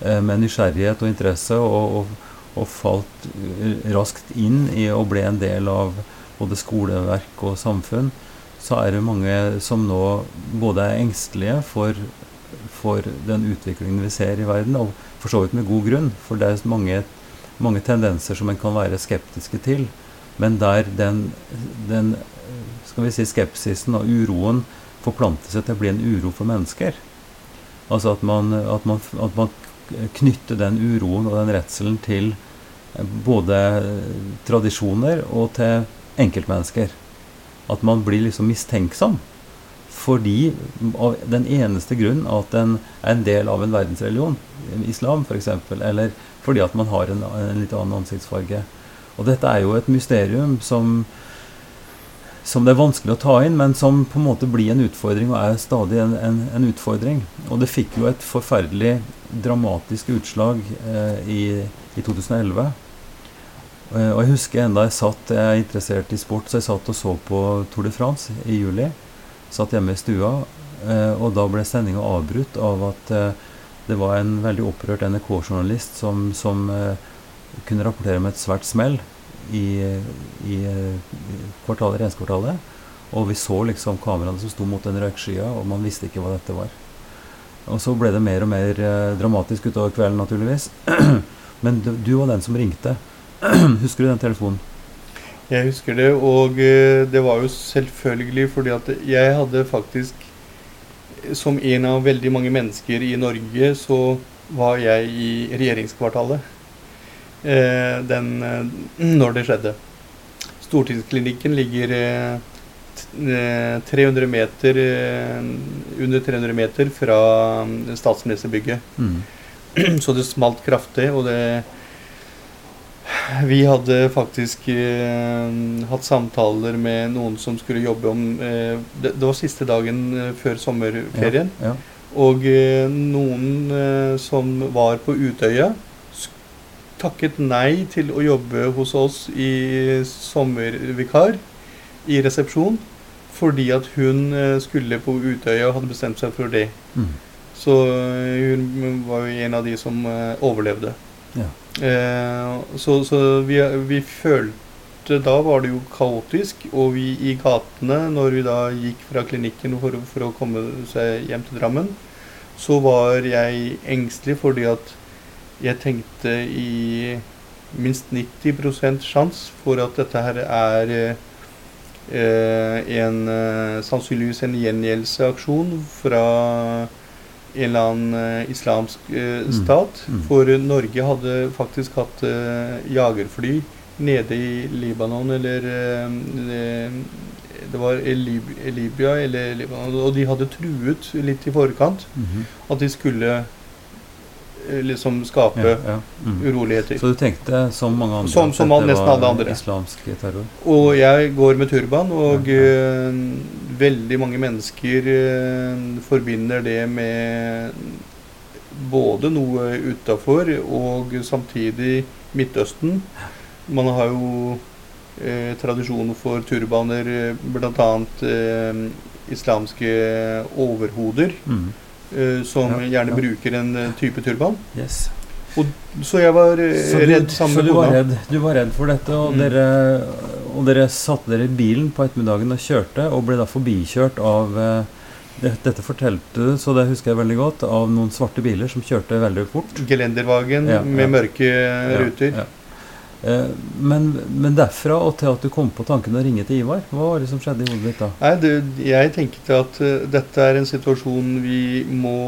med nysgjerrighet og interesse, og, og, og falt eh, raskt inn i å bli en del av både skoleverk og samfunn, så er det mange som nå både er engstelige for, for den utviklingen vi ser i verden, og for så vidt med god grunn, for det er mange, mange tendenser som en kan være skeptiske til, men der den, den eh, skal vi si, skepsisen og uroen forplanter seg til å bli en uro for mennesker. Altså at man, at man, at man knytter den uroen og den redselen til eh, både tradisjoner og til enkeltmennesker. At man blir liksom mistenksom. Fordi av den eneste grunn at den er en del av en verdensreligion, islam f.eks., eller fordi at man har en, en litt annen ansiktsfarge. Og dette er jo et mysterium som, som det er vanskelig å ta inn, men som på en måte blir en utfordring, og er stadig en, en, en utfordring. Og det fikk jo et forferdelig dramatisk utslag eh, i, i 2011. Eh, og jeg husker enda jeg satt, jeg er interessert i sport, så jeg satt og så på Tour de France i juli. Satt hjemme i stua, eh, og da ble sendinga avbrutt av at det var en veldig opprørt NRK-journalist som, som kunne rapportere om et svært smell i, i kvartalet, regjeringskvartalet. Og vi så liksom kameraene som sto mot den røykskya, og man visste ikke hva dette var. Og så ble det mer og mer eh, dramatisk utover kvelden, naturligvis. Men du, var den som ringte. Husker du den telefonen? Jeg husker det, og eh, det var jo selvfølgelig fordi at jeg hadde faktisk Som en av veldig mange mennesker i Norge, så var jeg i regjeringskvartalet eh, den, når det skjedde. Stortingsklinikken ligger 300 meter, eh, under 300 meter fra mm, statsministerbygget. Mm. Så det smalt kraftig, og det Vi hadde faktisk eh, hatt samtaler med noen som skulle jobbe om eh, det, det var siste dagen eh, før sommerferien. Ja, ja. Og eh, noen eh, som var på Utøya, takket nei til å jobbe hos oss i sommervikar i resepsjon, fordi at hun eh, skulle på Utøya og hadde bestemt seg for det. Mm. Så eh, hun var jo en av de som eh, overlevde. Ja. Eh, så så vi, vi følte Da var det jo kaotisk, og vi i gatene, når vi da gikk fra klinikken for, for å komme seg hjem til Drammen, så var jeg engstelig fordi at jeg tenkte i minst 90 sjanse for at dette her er en eh, sannsynligvis en gjengjeldelseaksjon fra en eller annen eh, islamsk eh, Mm. stat. Mm. For Norge hadde faktisk hatt eh, jagerfly nede i Libanon eller eh, det, var Libya eller Libanon, og de hadde truet litt i forkant Mhm. at de skulle eh, liksom skape ja, ja. Mm. uroligheter. Så du tenkte, som mange andre, Som- som nesten var alle andre. islamsk terror? Og jeg går med turban, og Ja, eh, veldig mange mennesker uh, forbinder det med både noe utafor og samtidig Midtøsten. Man har jo eh, tradisjon for turbaner, bl.a. Eh, islamske overhoder, Mm. Eh, som Ja, gjerne ja. bruker en eh, type turban. Yes. Så jeg var eh, Så du, redd sammen med kona. redd, du var redd for dette, og, Mm. dere, og dere satte dere i bilen på ettermiddagen og kjørte, og ble da forbikjørt av Dette fortalte du, så det husker jeg veldig godt, av noen svarte biler som kjørte veldig fort. Gelendervagen Ja, med mørke ruter. Eh, Men, men derfra og til at du kom på tanken å ringe til Ivar, hva var det som skjedde i hodet ditt da? Nei, det, jeg tenkte at uh, dette er en situasjon vi må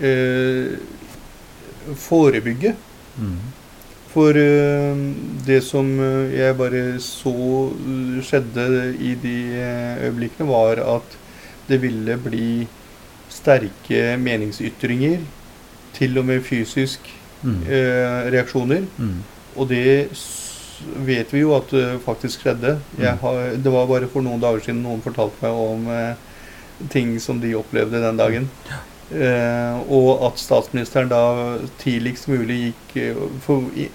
uh, forebygge. Mm. For uh, det som jeg bare så skjedde i de øyeblikkene, var at det ville bli sterke meningsytringer, til og med fysisk Mm. eh, reaksjoner. Mm. Og det vet vi jo at det faktisk skjedde. Jeg Mm. har, det var bare for noen dager siden noen fortalte meg om eh, ting som de opplevde den dagen. Eh, og at statsministeren da tidligst mulig gikk eh, For i,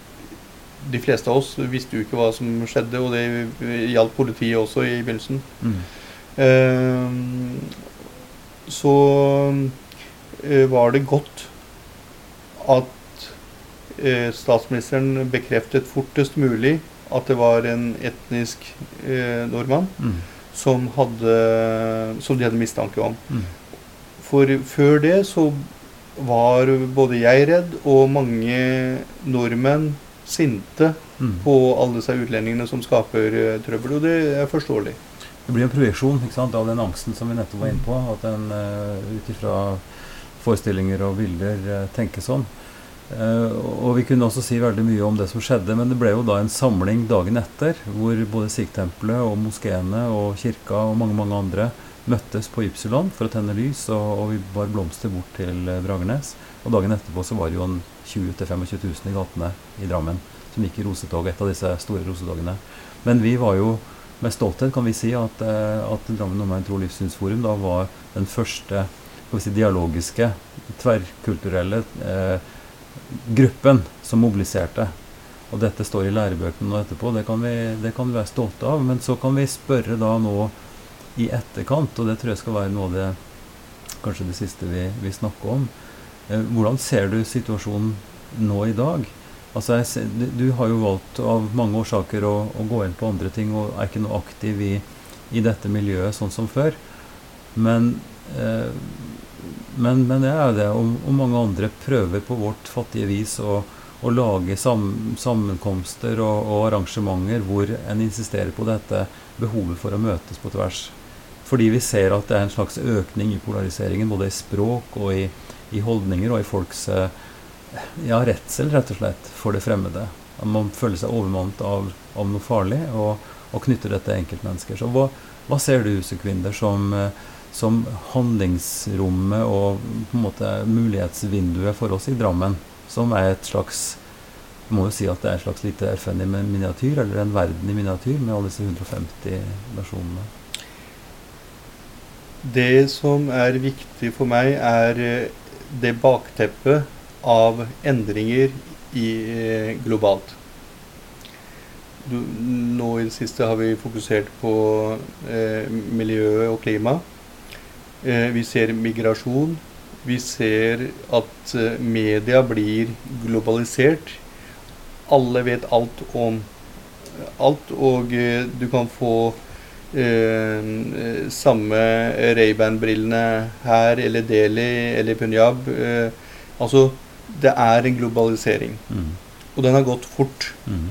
de fleste av oss visste jo ikke hva som skjedde, og det gjaldt politiet også i begynnelsen. Mm. Eh, så eh, var det godt at eh, statsministeren bekreftet fortest mulig at det var en etnisk eh, nordmann Mm. som, hadde, som de hadde mistanke om. Mm. For før det så var både jeg redd og mange nordmenn sinte Mm. på alle disse utlendingene som skaper eh, trøbbel, og det er forståelig. Det blir en projeksjon sant, av den angsten som vi nettopp var inne på. At en uh, ut ifra forestillinger og bilder uh, tenker sånn. Eh, og vi kunne også si veldig mye om det som skjedde, men det ble jo da en samling dagen etter, hvor både Sikh-tempelet og moskeene og kirka og mange mange andre møttes på Ypsilon for å tenne lys, og, og vi bar blomster bort til eh, Bragernes. Og dagen etterpå så var det jo en 20 000-25 000 i gatene i Drammen som gikk i rosetog, et av disse store rosetogene. Men vi var jo med stolthet kan vi si at, eh, at Drammen Omegn Tro- Livssynsforum da var den første si, dialogiske, tverrkulturelle eh, gruppen som mobiliserte. Og dette står i lærebøkene nå etterpå, det kan, vi, det kan vi være stolte av. Men så kan vi spørre da nå i etterkant, og det tror jeg skal være noe av det kanskje det siste vi, vi snakker om. Eh, hvordan ser du situasjonen nå i dag? Altså ser, du har jo valgt av mange årsaker å, å gå inn på andre ting og er ikke noe aktiv i, i dette miljøet sånn som før. Men, eh, men, men det er det, og, og mange andre prøver på vårt fattige vis å, å lage sam, sammenkomster og, og arrangementer hvor en insisterer på dette behovet for å møtes på tvers. Fordi vi ser at det er en slags økning i polariseringen, både i språk og i, i holdninger og i folks eh, ja, redsel, rett og slett, for det fremmede. Man føler seg overmannet av, av noe farlig og, og knytter dette til enkeltmennesker. Så hva, hva ser du, Sekvinder, som, eh, som handlingsrommet og på en måte mulighetsvinduet for oss i Drammen, som er et slags jeg må jo si at det er et slags lite FN i miniatyr, eller en verden i miniatyr, med alle disse 150 nasjonene. Det som er viktig for meg, er eh, det bakteppet av endringer i, eh, globalt. Du, nå i det siste har vi fokusert på eh, miljøet og klima. Eh, vi ser migrasjon. Vi ser at eh, media blir globalisert. Alle vet alt om alt, og eh, du kan få eh, samme Ray-Ban-brillene her, eller Delhi, eller Punjab. Eh, altså, det er en globalisering, Mm. og den har gått fort. Mm.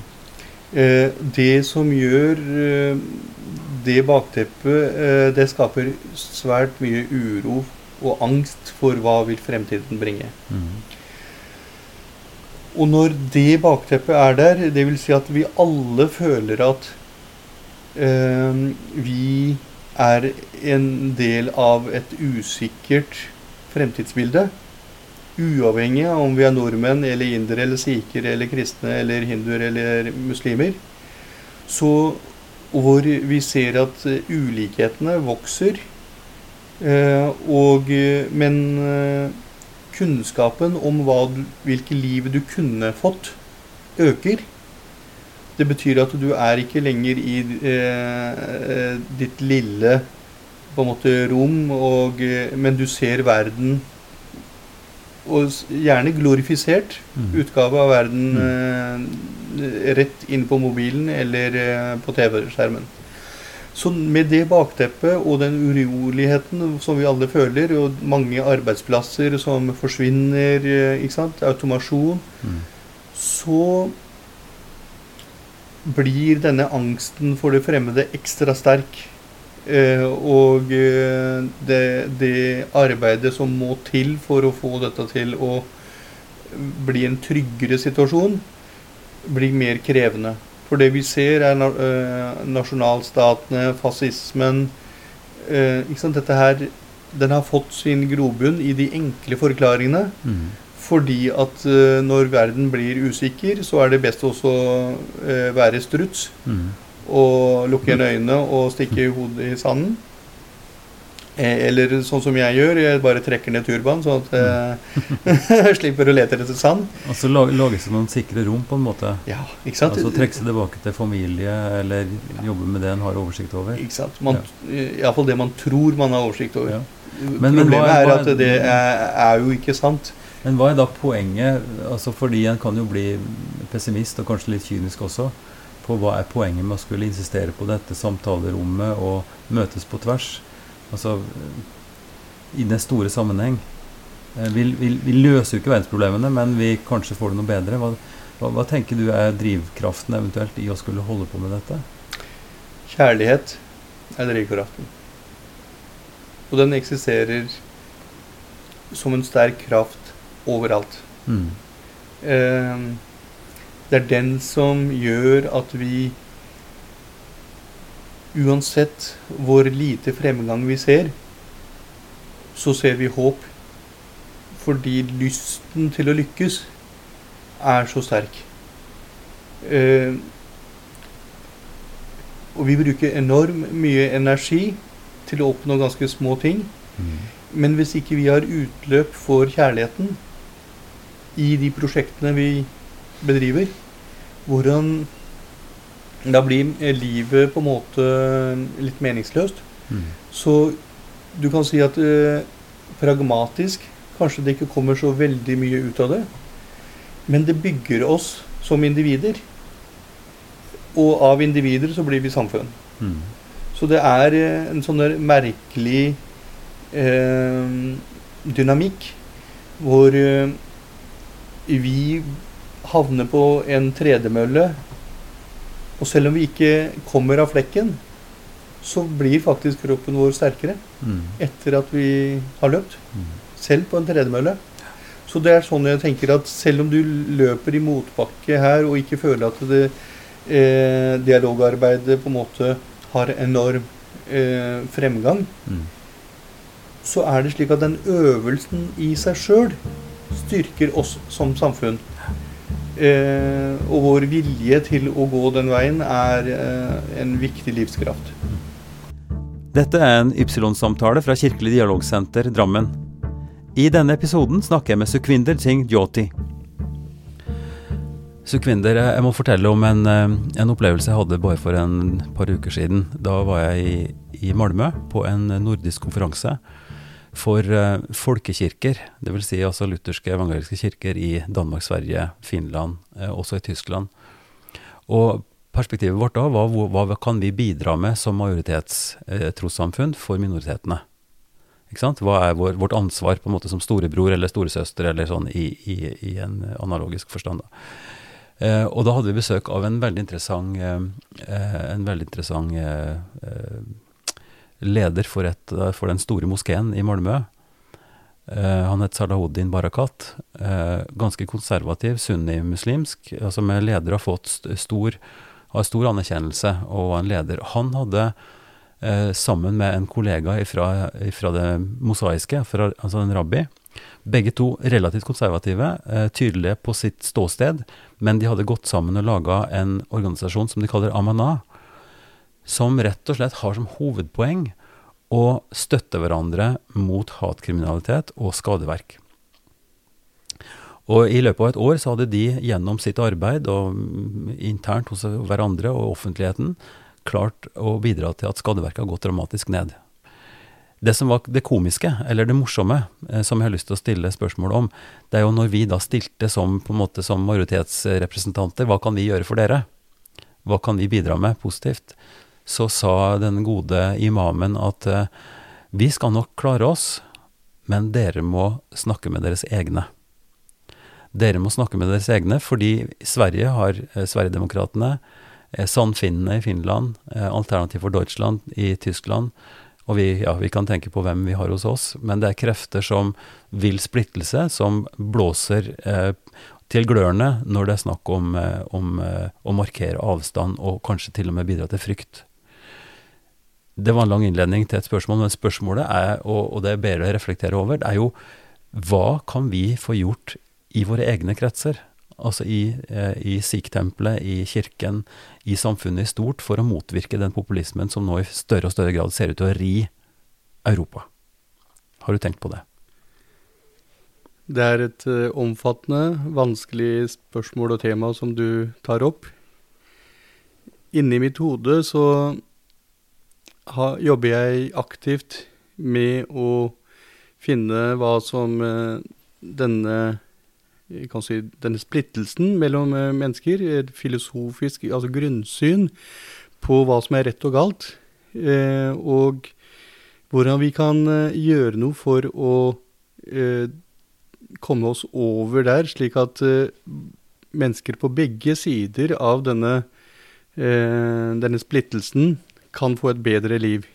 Eh, det som gjør eh, det bakteppet, eh, det skaper svært mye uro og angst for hva vil fremtiden bringe. Mm. Og når det bakteppet er der, det vil si at vi alle føler at eh, vi er en del av et usikkert fremtidsbilde. Uavhengig av om vi er nordmenn eller indere eller sikher eller kristne eller hinduer eller muslimer. Så hvor vi ser at eh, ulikhetene vokser, eh, og, eh, men kunnskapen om hva, hvilke liv du kunne fått, øker. Det betyr at du er ikke lenger i ditt lille på en måte rom, og, men du ser verden og gjerne glorifisert Mm. utgave av verden eh, rett inn på mobilen eller eh, på TV-skjermen. Så med det bakteppet og den uroligheten som vi alle føler, og mange arbeidsplasser som forsvinner, eh, ikke sant, automasjon, Mm. så blir denne angsten for det fremmede ekstra sterk. Eh, og eh, det, det arbeidet som må til for å få dette til å bli en tryggere situasjon, blir mer krevende. For det vi ser, er eh, nasjonalstatene, fascismen eh, ikke sant? Dette her, Den har fått sin grobunn i de enkle forklaringene. Mm. Fordi at når verden blir usikker, så er det best også uh, være struts. Mm. Og lukke igjen øynene og stikke hodet i sanden. Eh, eller sånn som jeg gjør, jeg bare trekker ned turbanen, sånn at jeg slipper å lete etter sand. Og så lag- lages det noen sikre rom, på en måte. Ja, ikke sant? Altså trekke seg tilbake til familie, eller jobbe med det en har oversikt over. Ikke sant? Man, Iallfall det man tror man har oversikt over. Ja. Men- men Problemet er- er at det er, er jo ikke sant. Men hva er da poenget? Altså Fordi en kan jo bli pessimist, og kanskje litt kynisk også, på hva er poenget med å skulle insistere på dette samtalerommet og møtes på tvers? Altså i den store sammenheng. Eh, Vi, vi, vi løser jo ikke verdensproblemene, men vi kanskje får det noe bedre. Hva, hva, hva tenker du er drivkraften eventuelt i å skulle holde på med dette? Kjærlighet er drivkraften. Og den eksisterer som en sterk kraft overalt. Mm. Eh, det er den som gjør at vi Uansett hvor lite fremgang vi ser, så ser vi håp. Fordi lysten til å lykkes er så sterk. Eh, og vi bruker enormt mye energi til å oppnå ganske små ting. Mm. Men hvis ikke vi har utløp for kjærligheten i de prosjektene vi bedriver, hvordan Da blir eh, livet på en måte litt meningsløst. Mm. Så du kan si at eh, pragmatisk kanskje det ikke kommer så veldig mye ut av det, men det bygger oss som individer. Og av individer så blir vi samfunn. Mm. Så det er eh, en sånn merkelig eh, dynamikk hvor eh, vi havner på en tredemølle, og selv om vi ikke kommer av flekken, så blir faktisk kroppen vår sterkere Mm. etter at vi har løpt. Mm. Selv på en tredemølle. Så det er sånn jeg tenker at selv om du løper i motbakke her og ikke føler at det eh, dialogarbeidet på en måte har enorm eh, fremgang, Mm. så er det slik at den øvelsen i seg sjøl styrker oss som samfunn. Eh, og vår vilje til å gå den veien er eh, en viktig livskraft. Dette er en Ypsilon-samtale fra Kirkelig dialogsenter Drammen. I denne episoden snakker jeg med Sukhvinder Singh Jyoti. Sukhvinder, jeg må fortelle om en, eh, en opplevelse jeg hadde bare for en par uker siden. Da var jeg i, i Malmö på en nordisk konferanse for uh, folkekirker, dvs. Si altså lutherske evangeliske kirker i Danmark, Sverige, Finland, uh, også i Tyskland. Og perspektivet vårt da var hva, hva kan vi bidra med som majoritetstrossamfunn for minoritetene? Ikke sant? Hva er vår, vårt ansvar på en måte som storebror eller storesøster eller sånn i, i, i en analogisk forstand? da. Eh, og da hadde vi besøk av en veldig interessant, eh, eh, en veldig interessant eh, eh, leder for, et, for den store moskeen i Malmö. Eh, han het Salahuddin Barakat. Eh, ganske konservativ, sunni-muslimsk, altså med leder har fått stor, har stor anerkjennelse og var en leder. Han hadde eh, sammen med en kollega fra det mosaiske, fra, altså en rabbi, begge to relativt konservative, eh, tydelige på sitt ståsted, men de hadde gått sammen og laga en organisasjon som de kaller Amana, som rett og slett har som hovedpoeng å støtte hverandre mot hatkriminalitet og skadeverk. Og I løpet av et år så hadde de gjennom sitt arbeid og mm, internt hos hverandre og offentligheten klart å bidra til at skadeverket har gått dramatisk ned. Det som var det komiske, eller det morsomme, eh, som jeg har lyst til å stille spørsmål om, det er jo når vi da stilte som, på en måte, som majoritetsrepresentanter, hva kan vi gjøre for dere? Hva kan vi bidra med positivt? Så sa den gode imamen at eh, vi skal nok klare oss, men dere må snakke med deres egne. Dere må snakke med deres egne, fordi Sverige har eh, Sverigedemokratene, eh, Sannfinnene i Finland, eh, Alternativ for Deutschland i Tyskland, og vi, ja, vi kan tenke på hvem vi har hos oss, men det er krefter som vil splittelse, som blåser eh, til glørne når det er snakk om, om å markere avstand og kanskje til og med bidra til frykt. Det var en lang innledning til et spørsmål, men spørsmålet er, og, og det jeg ber deg reflektere over, det er jo hva kan vi få gjort i våre egne kretser? Altså i, eh, i Sikh-tempelet, i kirken, i samfunnet i stort, for å motvirke den populismen som nå i større og større grad ser ut til å ri Europa. Har du tenkt på det? Det er et eh, omfattende, vanskelig spørsmål og tema som du tar opp. Inni mitt hode så ha, jobber jeg aktivt med å finne hva som eh, denne si, denne splittelsen mellom eh, mennesker, et filosofisk altså grunnsyn på hva som er rett og galt, eh, og hvordan vi kan gjøre noe for å komme oss over der, slik at mennesker på begge sider av denne, denne splittelsen kan få et bedre liv.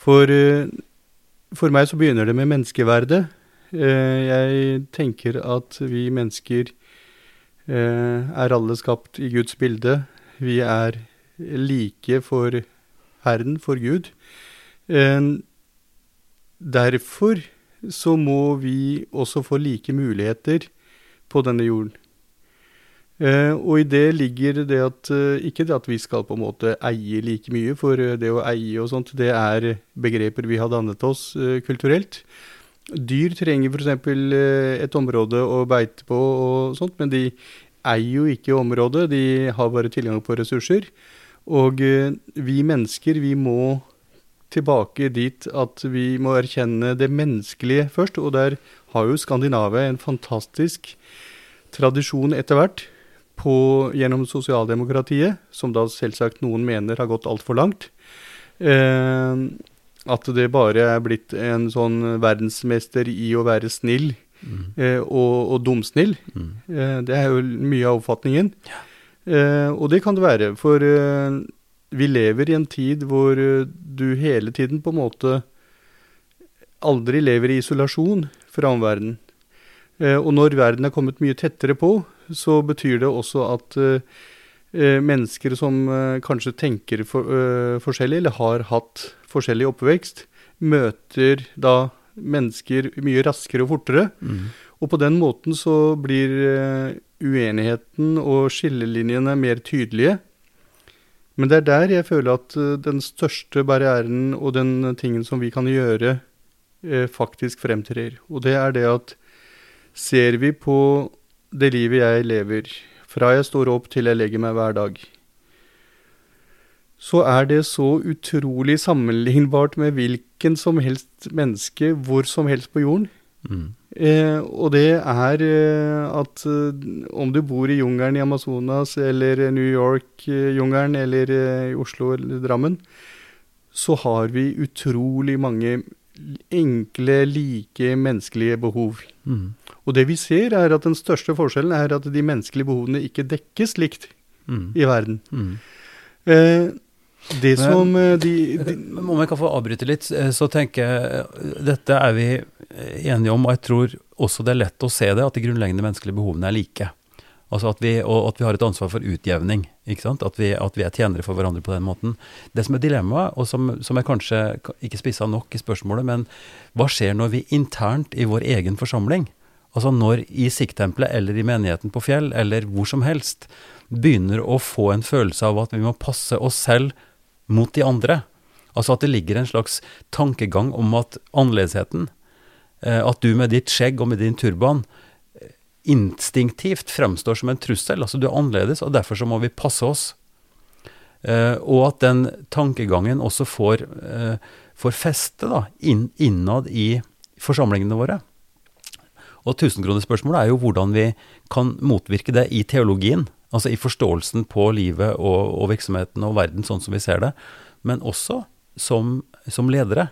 For, for meg så begynner det med menneskeverdet. Eh, jeg tenker at vi mennesker eh, er alle skapt i Guds bilde. Vi er like for Herren, for Gud. Eh, derfor så må vi også få like muligheter på denne jorden. Og i det ligger det at Ikke det at vi skal på en måte eie like mye, for det å eie og sånt, det er begreper vi har dannet oss kulturelt. Dyr trenger f.eks. Eh, et område å beite på og sånt, men de eier jo ikke området, de har bare tilgang på ressurser. Og eh, vi mennesker, vi må tilbake dit at vi må erkjenne det menneskelige først. Og der har jo Skandinavia en fantastisk tradisjon etter hvert på, gjennom sosialdemokratiet, som da selvsagt noen mener har gått altfor langt. Eh, at det bare er blitt en sånn verdensmester i å være snill mm. eh, og, og dumsnill. Mm. Eh, det er jo mye av oppfatningen. Ja. Eh, og det kan det være, for eh, vi lever i en tid hvor eh, du hele tiden på en måte aldri lever i isolasjon fra omverdenen. Eh, og når verden er kommet mye tettere på, så betyr det også at mennesker som kanskje tenker for, forskjellig, eller har hatt forskjellig oppvekst, møter da mennesker mye raskere og fortere. Mm. Og på den måten så blir uenigheten og skillelinjene mer tydelige. Men det er der jeg føler at den største barrieren og den tingen som vi kan gjøre, faktisk fremtrer. Og det er det at ser vi på det livet jeg lever, fra jeg står opp til jeg legger meg hver dag, så er det så utrolig sammenlignbart med hvilken som helst menneske hvor som helst på jorden. Mm. Eh, og det er eh, at eh, om du bor i jungelen i Amazonas eller New York-jungelen eh, eller i Oslo eller Drammen, så har vi utrolig mange enkle, like menneskelige behov. Mm. Og det vi ser, er at den største forskjellen er at de menneskelige behovene ikke dekkes likt mm. i verden. Mm. Eh, det som Men de, de, Om jeg kan få avbryte litt, eh, så tenker jeg Dette er vi enige om, og jeg tror også det er lett å se det, at de grunnleggende menneskelige behovene er like. Altså at vi, og at vi har et ansvar for utjevning. ikke sant? At vi, at vi er tjenere for hverandre på den måten. Det som er dilemmaet, og som, som er kanskje ikke spissa nok i spørsmålet, men hva skjer når vi internt i vår egen forsamling, altså når i sikttempelet eller i menigheten på Fjell eller hvor som helst, begynner å få en følelse av at vi må passe oss selv mot de andre? Altså at det ligger en slags tankegang om at annerledesheten, eh, at du med ditt skjegg og med din turban instinktivt fremstår som en trussel. Altså du er annerledes, og derfor så må vi passe oss. Eh, og at den tankegangen også får, eh, får feste da, inn, innad i forsamlingene våre. Og tusenkronerspørsmålet er jo hvordan vi kan motvirke det i teologien. Altså i forståelsen på livet og, og virksomheten og verden sånn som vi ser det. Men også som, som ledere.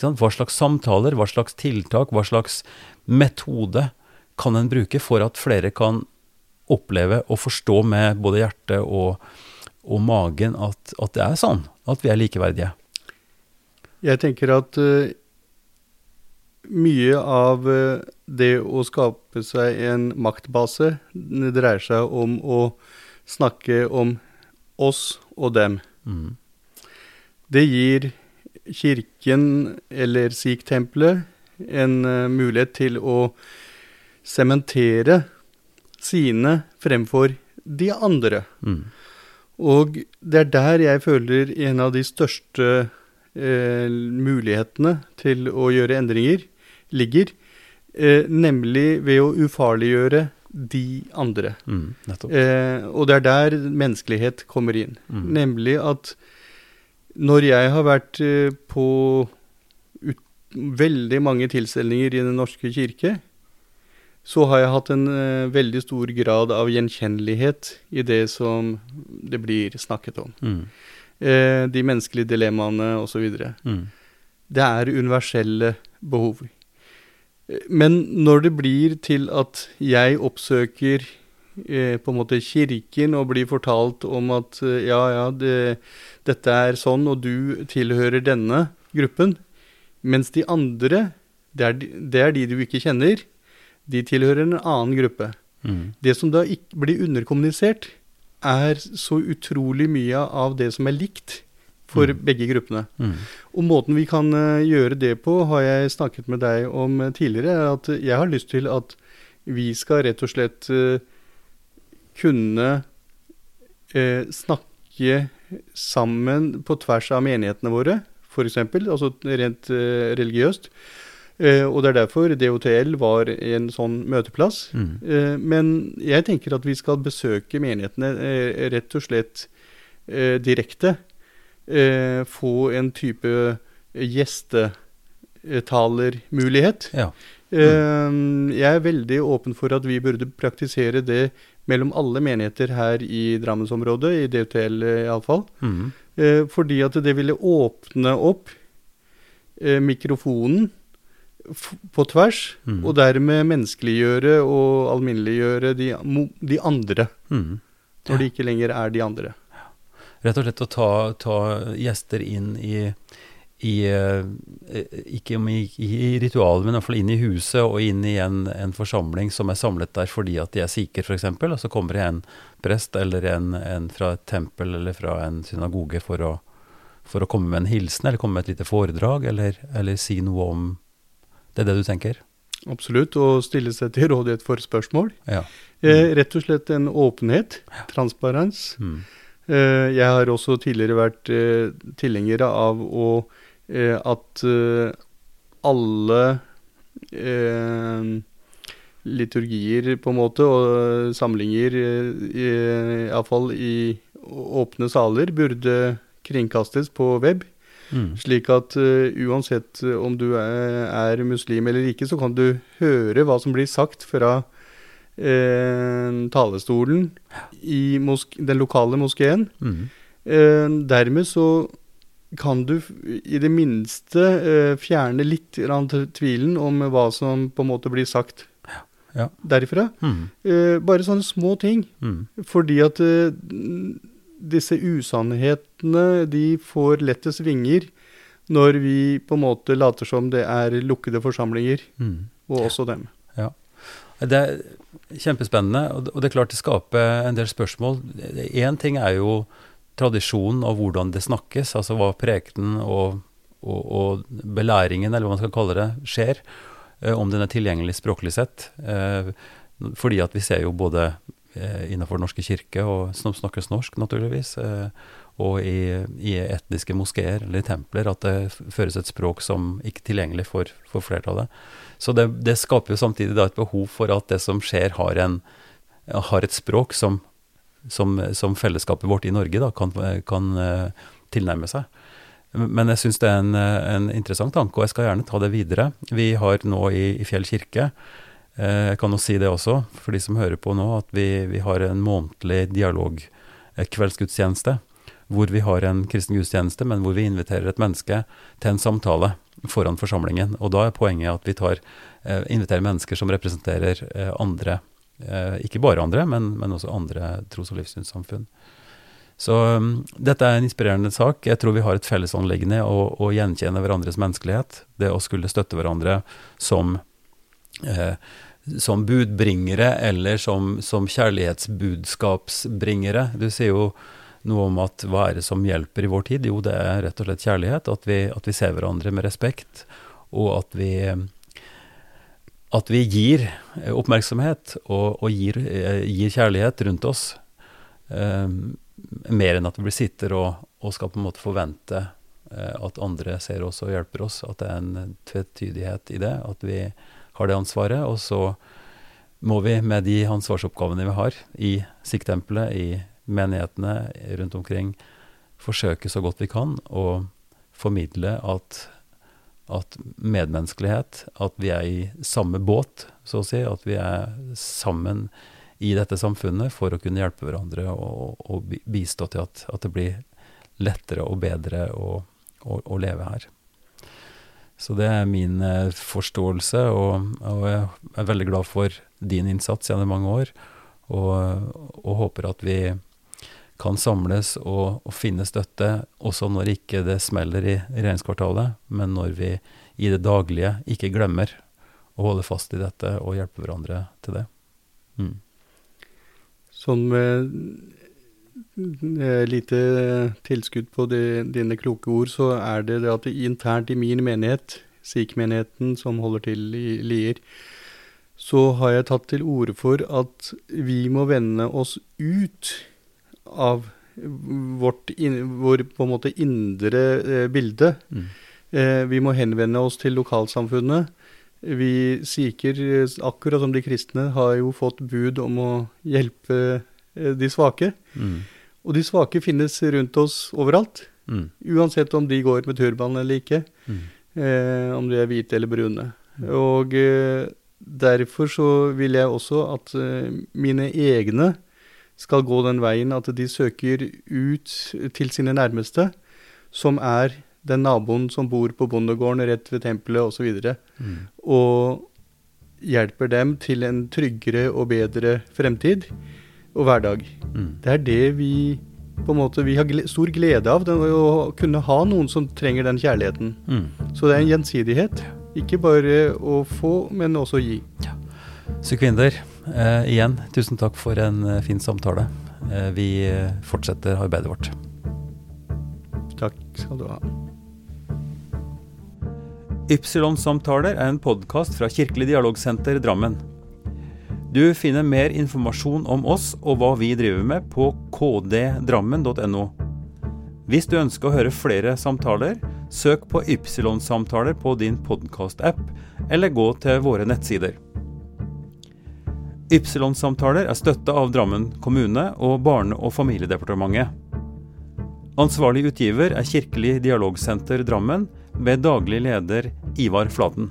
Hva slags samtaler, hva slags tiltak, hva slags metode kan en bruke for at flere kan oppleve og forstå med både hjertet og, og magen at, at, det er sånn, at vi er likeverdige? Jeg tenker at uh, mye av uh, det å skape seg en maktbase det dreier seg om å snakke om oss og dem. Mm. Det gir kirken eller sikh-tempelet en uh, mulighet til å sementere sine fremfor de andre. Mm. Og det er der jeg føler en av de største eh, mulighetene til å gjøre endringer ligger. Eh, nemlig ved å ufarliggjøre de andre. Mm, eh, og det er der menneskelighet kommer inn. Mm. Nemlig at når jeg har vært eh, på ut, veldig mange tilstelninger i Den norske kirke, så har jeg hatt en uh, veldig stor grad av gjenkjennelighet i det som det blir snakket om. Mm. Uh, de menneskelige dilemmaene osv. Mm. Det er universelle behov. Men når det blir til at jeg oppsøker eh, på en måte kirken og blir fortalt om at ja, ja, det, dette er sånn, og du tilhører denne gruppen, mens de andre, det er de, det er de du ikke kjenner, de tilhører en annen gruppe. Mm. Det som da ikke blir underkommunisert, er så utrolig mye av det som er likt for mm. begge gruppene. Mm. Og måten vi kan uh, gjøre det på, har jeg snakket med deg om uh, tidligere. At jeg har lyst til at vi skal rett og slett uh, kunne snakke sammen på tvers av menighetene våre, f.eks., altså rent religiøst. Uh, og det er derfor DOTL var en sånn møteplass. Mm. Uh, men jeg tenker at vi skal besøke menighetene uh, rett og slett direkte. Få en type gjestetalermulighet. Ja. Mm. jeg er veldig åpen for at vi burde praktisere det mellom alle menigheter her i Drammensområdet, i DUTL iallfall. Mm. fordi at det ville åpne opp mikrofonen på tvers, mm. og dermed menneskeliggjøre og alminneliggjøre de, de andre. Mm. Når de ikke lenger er de andre. Rett og slett å ta, ta gjester inn i, i uh, Ikke i, i ritualet, men i hvert fall inn i huset og inn i en, en forsamling som er samlet der fordi at de er sikher, f.eks. Og så kommer det en prest eller en, en, fra et tempel eller fra en synagoge for å, for å komme med en hilsen eller komme med et lite foredrag eller, eller si noe om det er det du tenker? Absolutt. Og stille seg til rådighet for spørsmål. Ja. Mm. Eh, rett og slett en åpenhet. Transparens. Mm. Eh, jeg har også tidligere vært eh, tilhenger av å, eh, at alle liturgier, på en måte, og samlinger, iallfall i åpne saler, burde kringkastes på web. Mm. Slik at uh, uansett om du er, er, muslim eller ikke, så kan du høre hva som blir sagt fra uh, talestolen i den lokale moskeen. Mm. Eh, dermed så kan du i det minste fjerne litt tvilen om hva som på en måte blir sagt ja. derifra. Mm. bare sånne små ting. Mm. Fordi at disse usannhetene de får lettest vinger når vi på en måte later som det er lukkede forsamlinger, Mm. og også dem. Det er kjempespennende, og det- er klart det skaper en del spørsmål. Én ting er jo tradisjonen og hvordan det snakkes, altså hva prekenen og, og, og belæringen, eller hva man skal kalle det, skjer. eh, Om den er tilgjengelig språklig sett. Eh, Fordi at vi ser jo både eh, innenfor Den norske kirke, og som snakkes norsk, naturligvis, og i, i etniske moskeer eller templer, at det føres et språk som ikke er tilgjengelig for, for flertallet. Så det, det skaper jo samtidig da et behov for at det som skjer, har, en, har et språk som, som, som fellesskapet vårt i Norge da, kan, kan eh, tilnærme seg. Men jeg syns det er en, eh, en interessant tanke, og jeg skal gjerne ta det videre. Vi har nå i, i Fjell kirke eh, Jeg kan jo si det også, for de som hører på nå, at vi, vi har en månedlig dialog-kveldsgudstjeneste. Hvor vi har en kristen gudstjeneste, men hvor vi inviterer et menneske til en samtale foran forsamlingen. Og da er poenget at vi tar, eh, inviterer mennesker som representerer eh, andre, eh, ikke bare andre, men, men også andre tros- og livssynssamfunn. Så um, dette er en inspirerende sak. Jeg tror vi har et fellesanliggende å, å gjenkjenne hverandres menneskelighet. Det å skulle støtte hverandre som, eh, som budbringere eller som, som kjærlighetsbudskapsbringere. Du sier jo noe om at hva er det som hjelper i vår tid? Jo, det er rett og slett kjærlighet. At vi, at vi ser hverandre med respekt, og at vi at vi gir eh, oppmerksomhet og, og gir, eh, gir kjærlighet rundt oss. Eh, mer enn at vi sitter og, og skal på en måte forvente eh, at andre ser oss og hjelper oss. At det er en tvetydighet i det. At vi har det ansvaret. Og så må vi med de ansvarsoppgavene vi har i Siktempelet, i menighetene rundt omkring, forsøke så godt vi kan å formidle at, at medmenneskelighet, at vi er i samme båt, så å si, at vi er sammen i dette samfunnet for å kunne hjelpe hverandre og, og bistå til at, at det blir lettere og bedre å, å, å leve her. Så det er min eh, forståelse, og, og jeg er veldig glad for din innsats gjennom mange år, og, og håper at vi kan samles og, og finne støtte, også når ikke det smeller i regjeringskvartalet, men når vi i det daglige ikke glemmer å holde fast i dette og hjelpe hverandre til det. Mm. Sånn med eh, lite tilskudd på de, dine kloke ord, så er det det at internt i min menighet, Sikh-menigheten som holder til i Lier, så har jeg tatt til orde for at vi må vende oss ut av vårt in, vår på en måte indre eh, bilde. Mm. Eh, vi må henvende oss til lokalsamfunnet. Vi sikher, eh, akkurat som de kristne, har jo fått bud om å hjelpe eh, de svake. Mm. Og de svake finnes rundt oss overalt. Mm. Uansett om de går med turban eller ikke. Mm. Eh, om de er hvite eller brune. Og eh, derfor så vil jeg også at mine egne skal gå den veien at de søker ut til sine nærmeste, som er den naboen som bor på bondegården rett ved tempelet osv., og, Mm. og hjelper dem til en tryggere og bedre fremtid og hverdag. Mm. Det er det vi på en måte, vi har gle stor glede av, den, å kunne ha noen som trenger den kjærligheten. Mm. Så det er en gjensidighet. Ikke bare å få, men også å gi. Sukvinder, eh, igjen, tusen takk for en eh, fin samtale. Eh, vi eh, fortsetter arbeidet vårt. Takk skal du ha. Ypsilon-samtaler er en podkast fra Kirkelig dialogsenter Drammen. Du finner mer informasjon om oss og hva vi driver med på kddrammen.no. Hvis du ønsker å høre flere samtaler, søk på Ypsilon-samtaler på din podkast-app, eller gå til våre nettsider. Ypsilon-samtaler er støtta av Drammen kommune og Barne- og familiedepartementet. Ansvarlig utgiver er Kirkelig dialogsenter Drammen, ved daglig leder Ivar Flaten.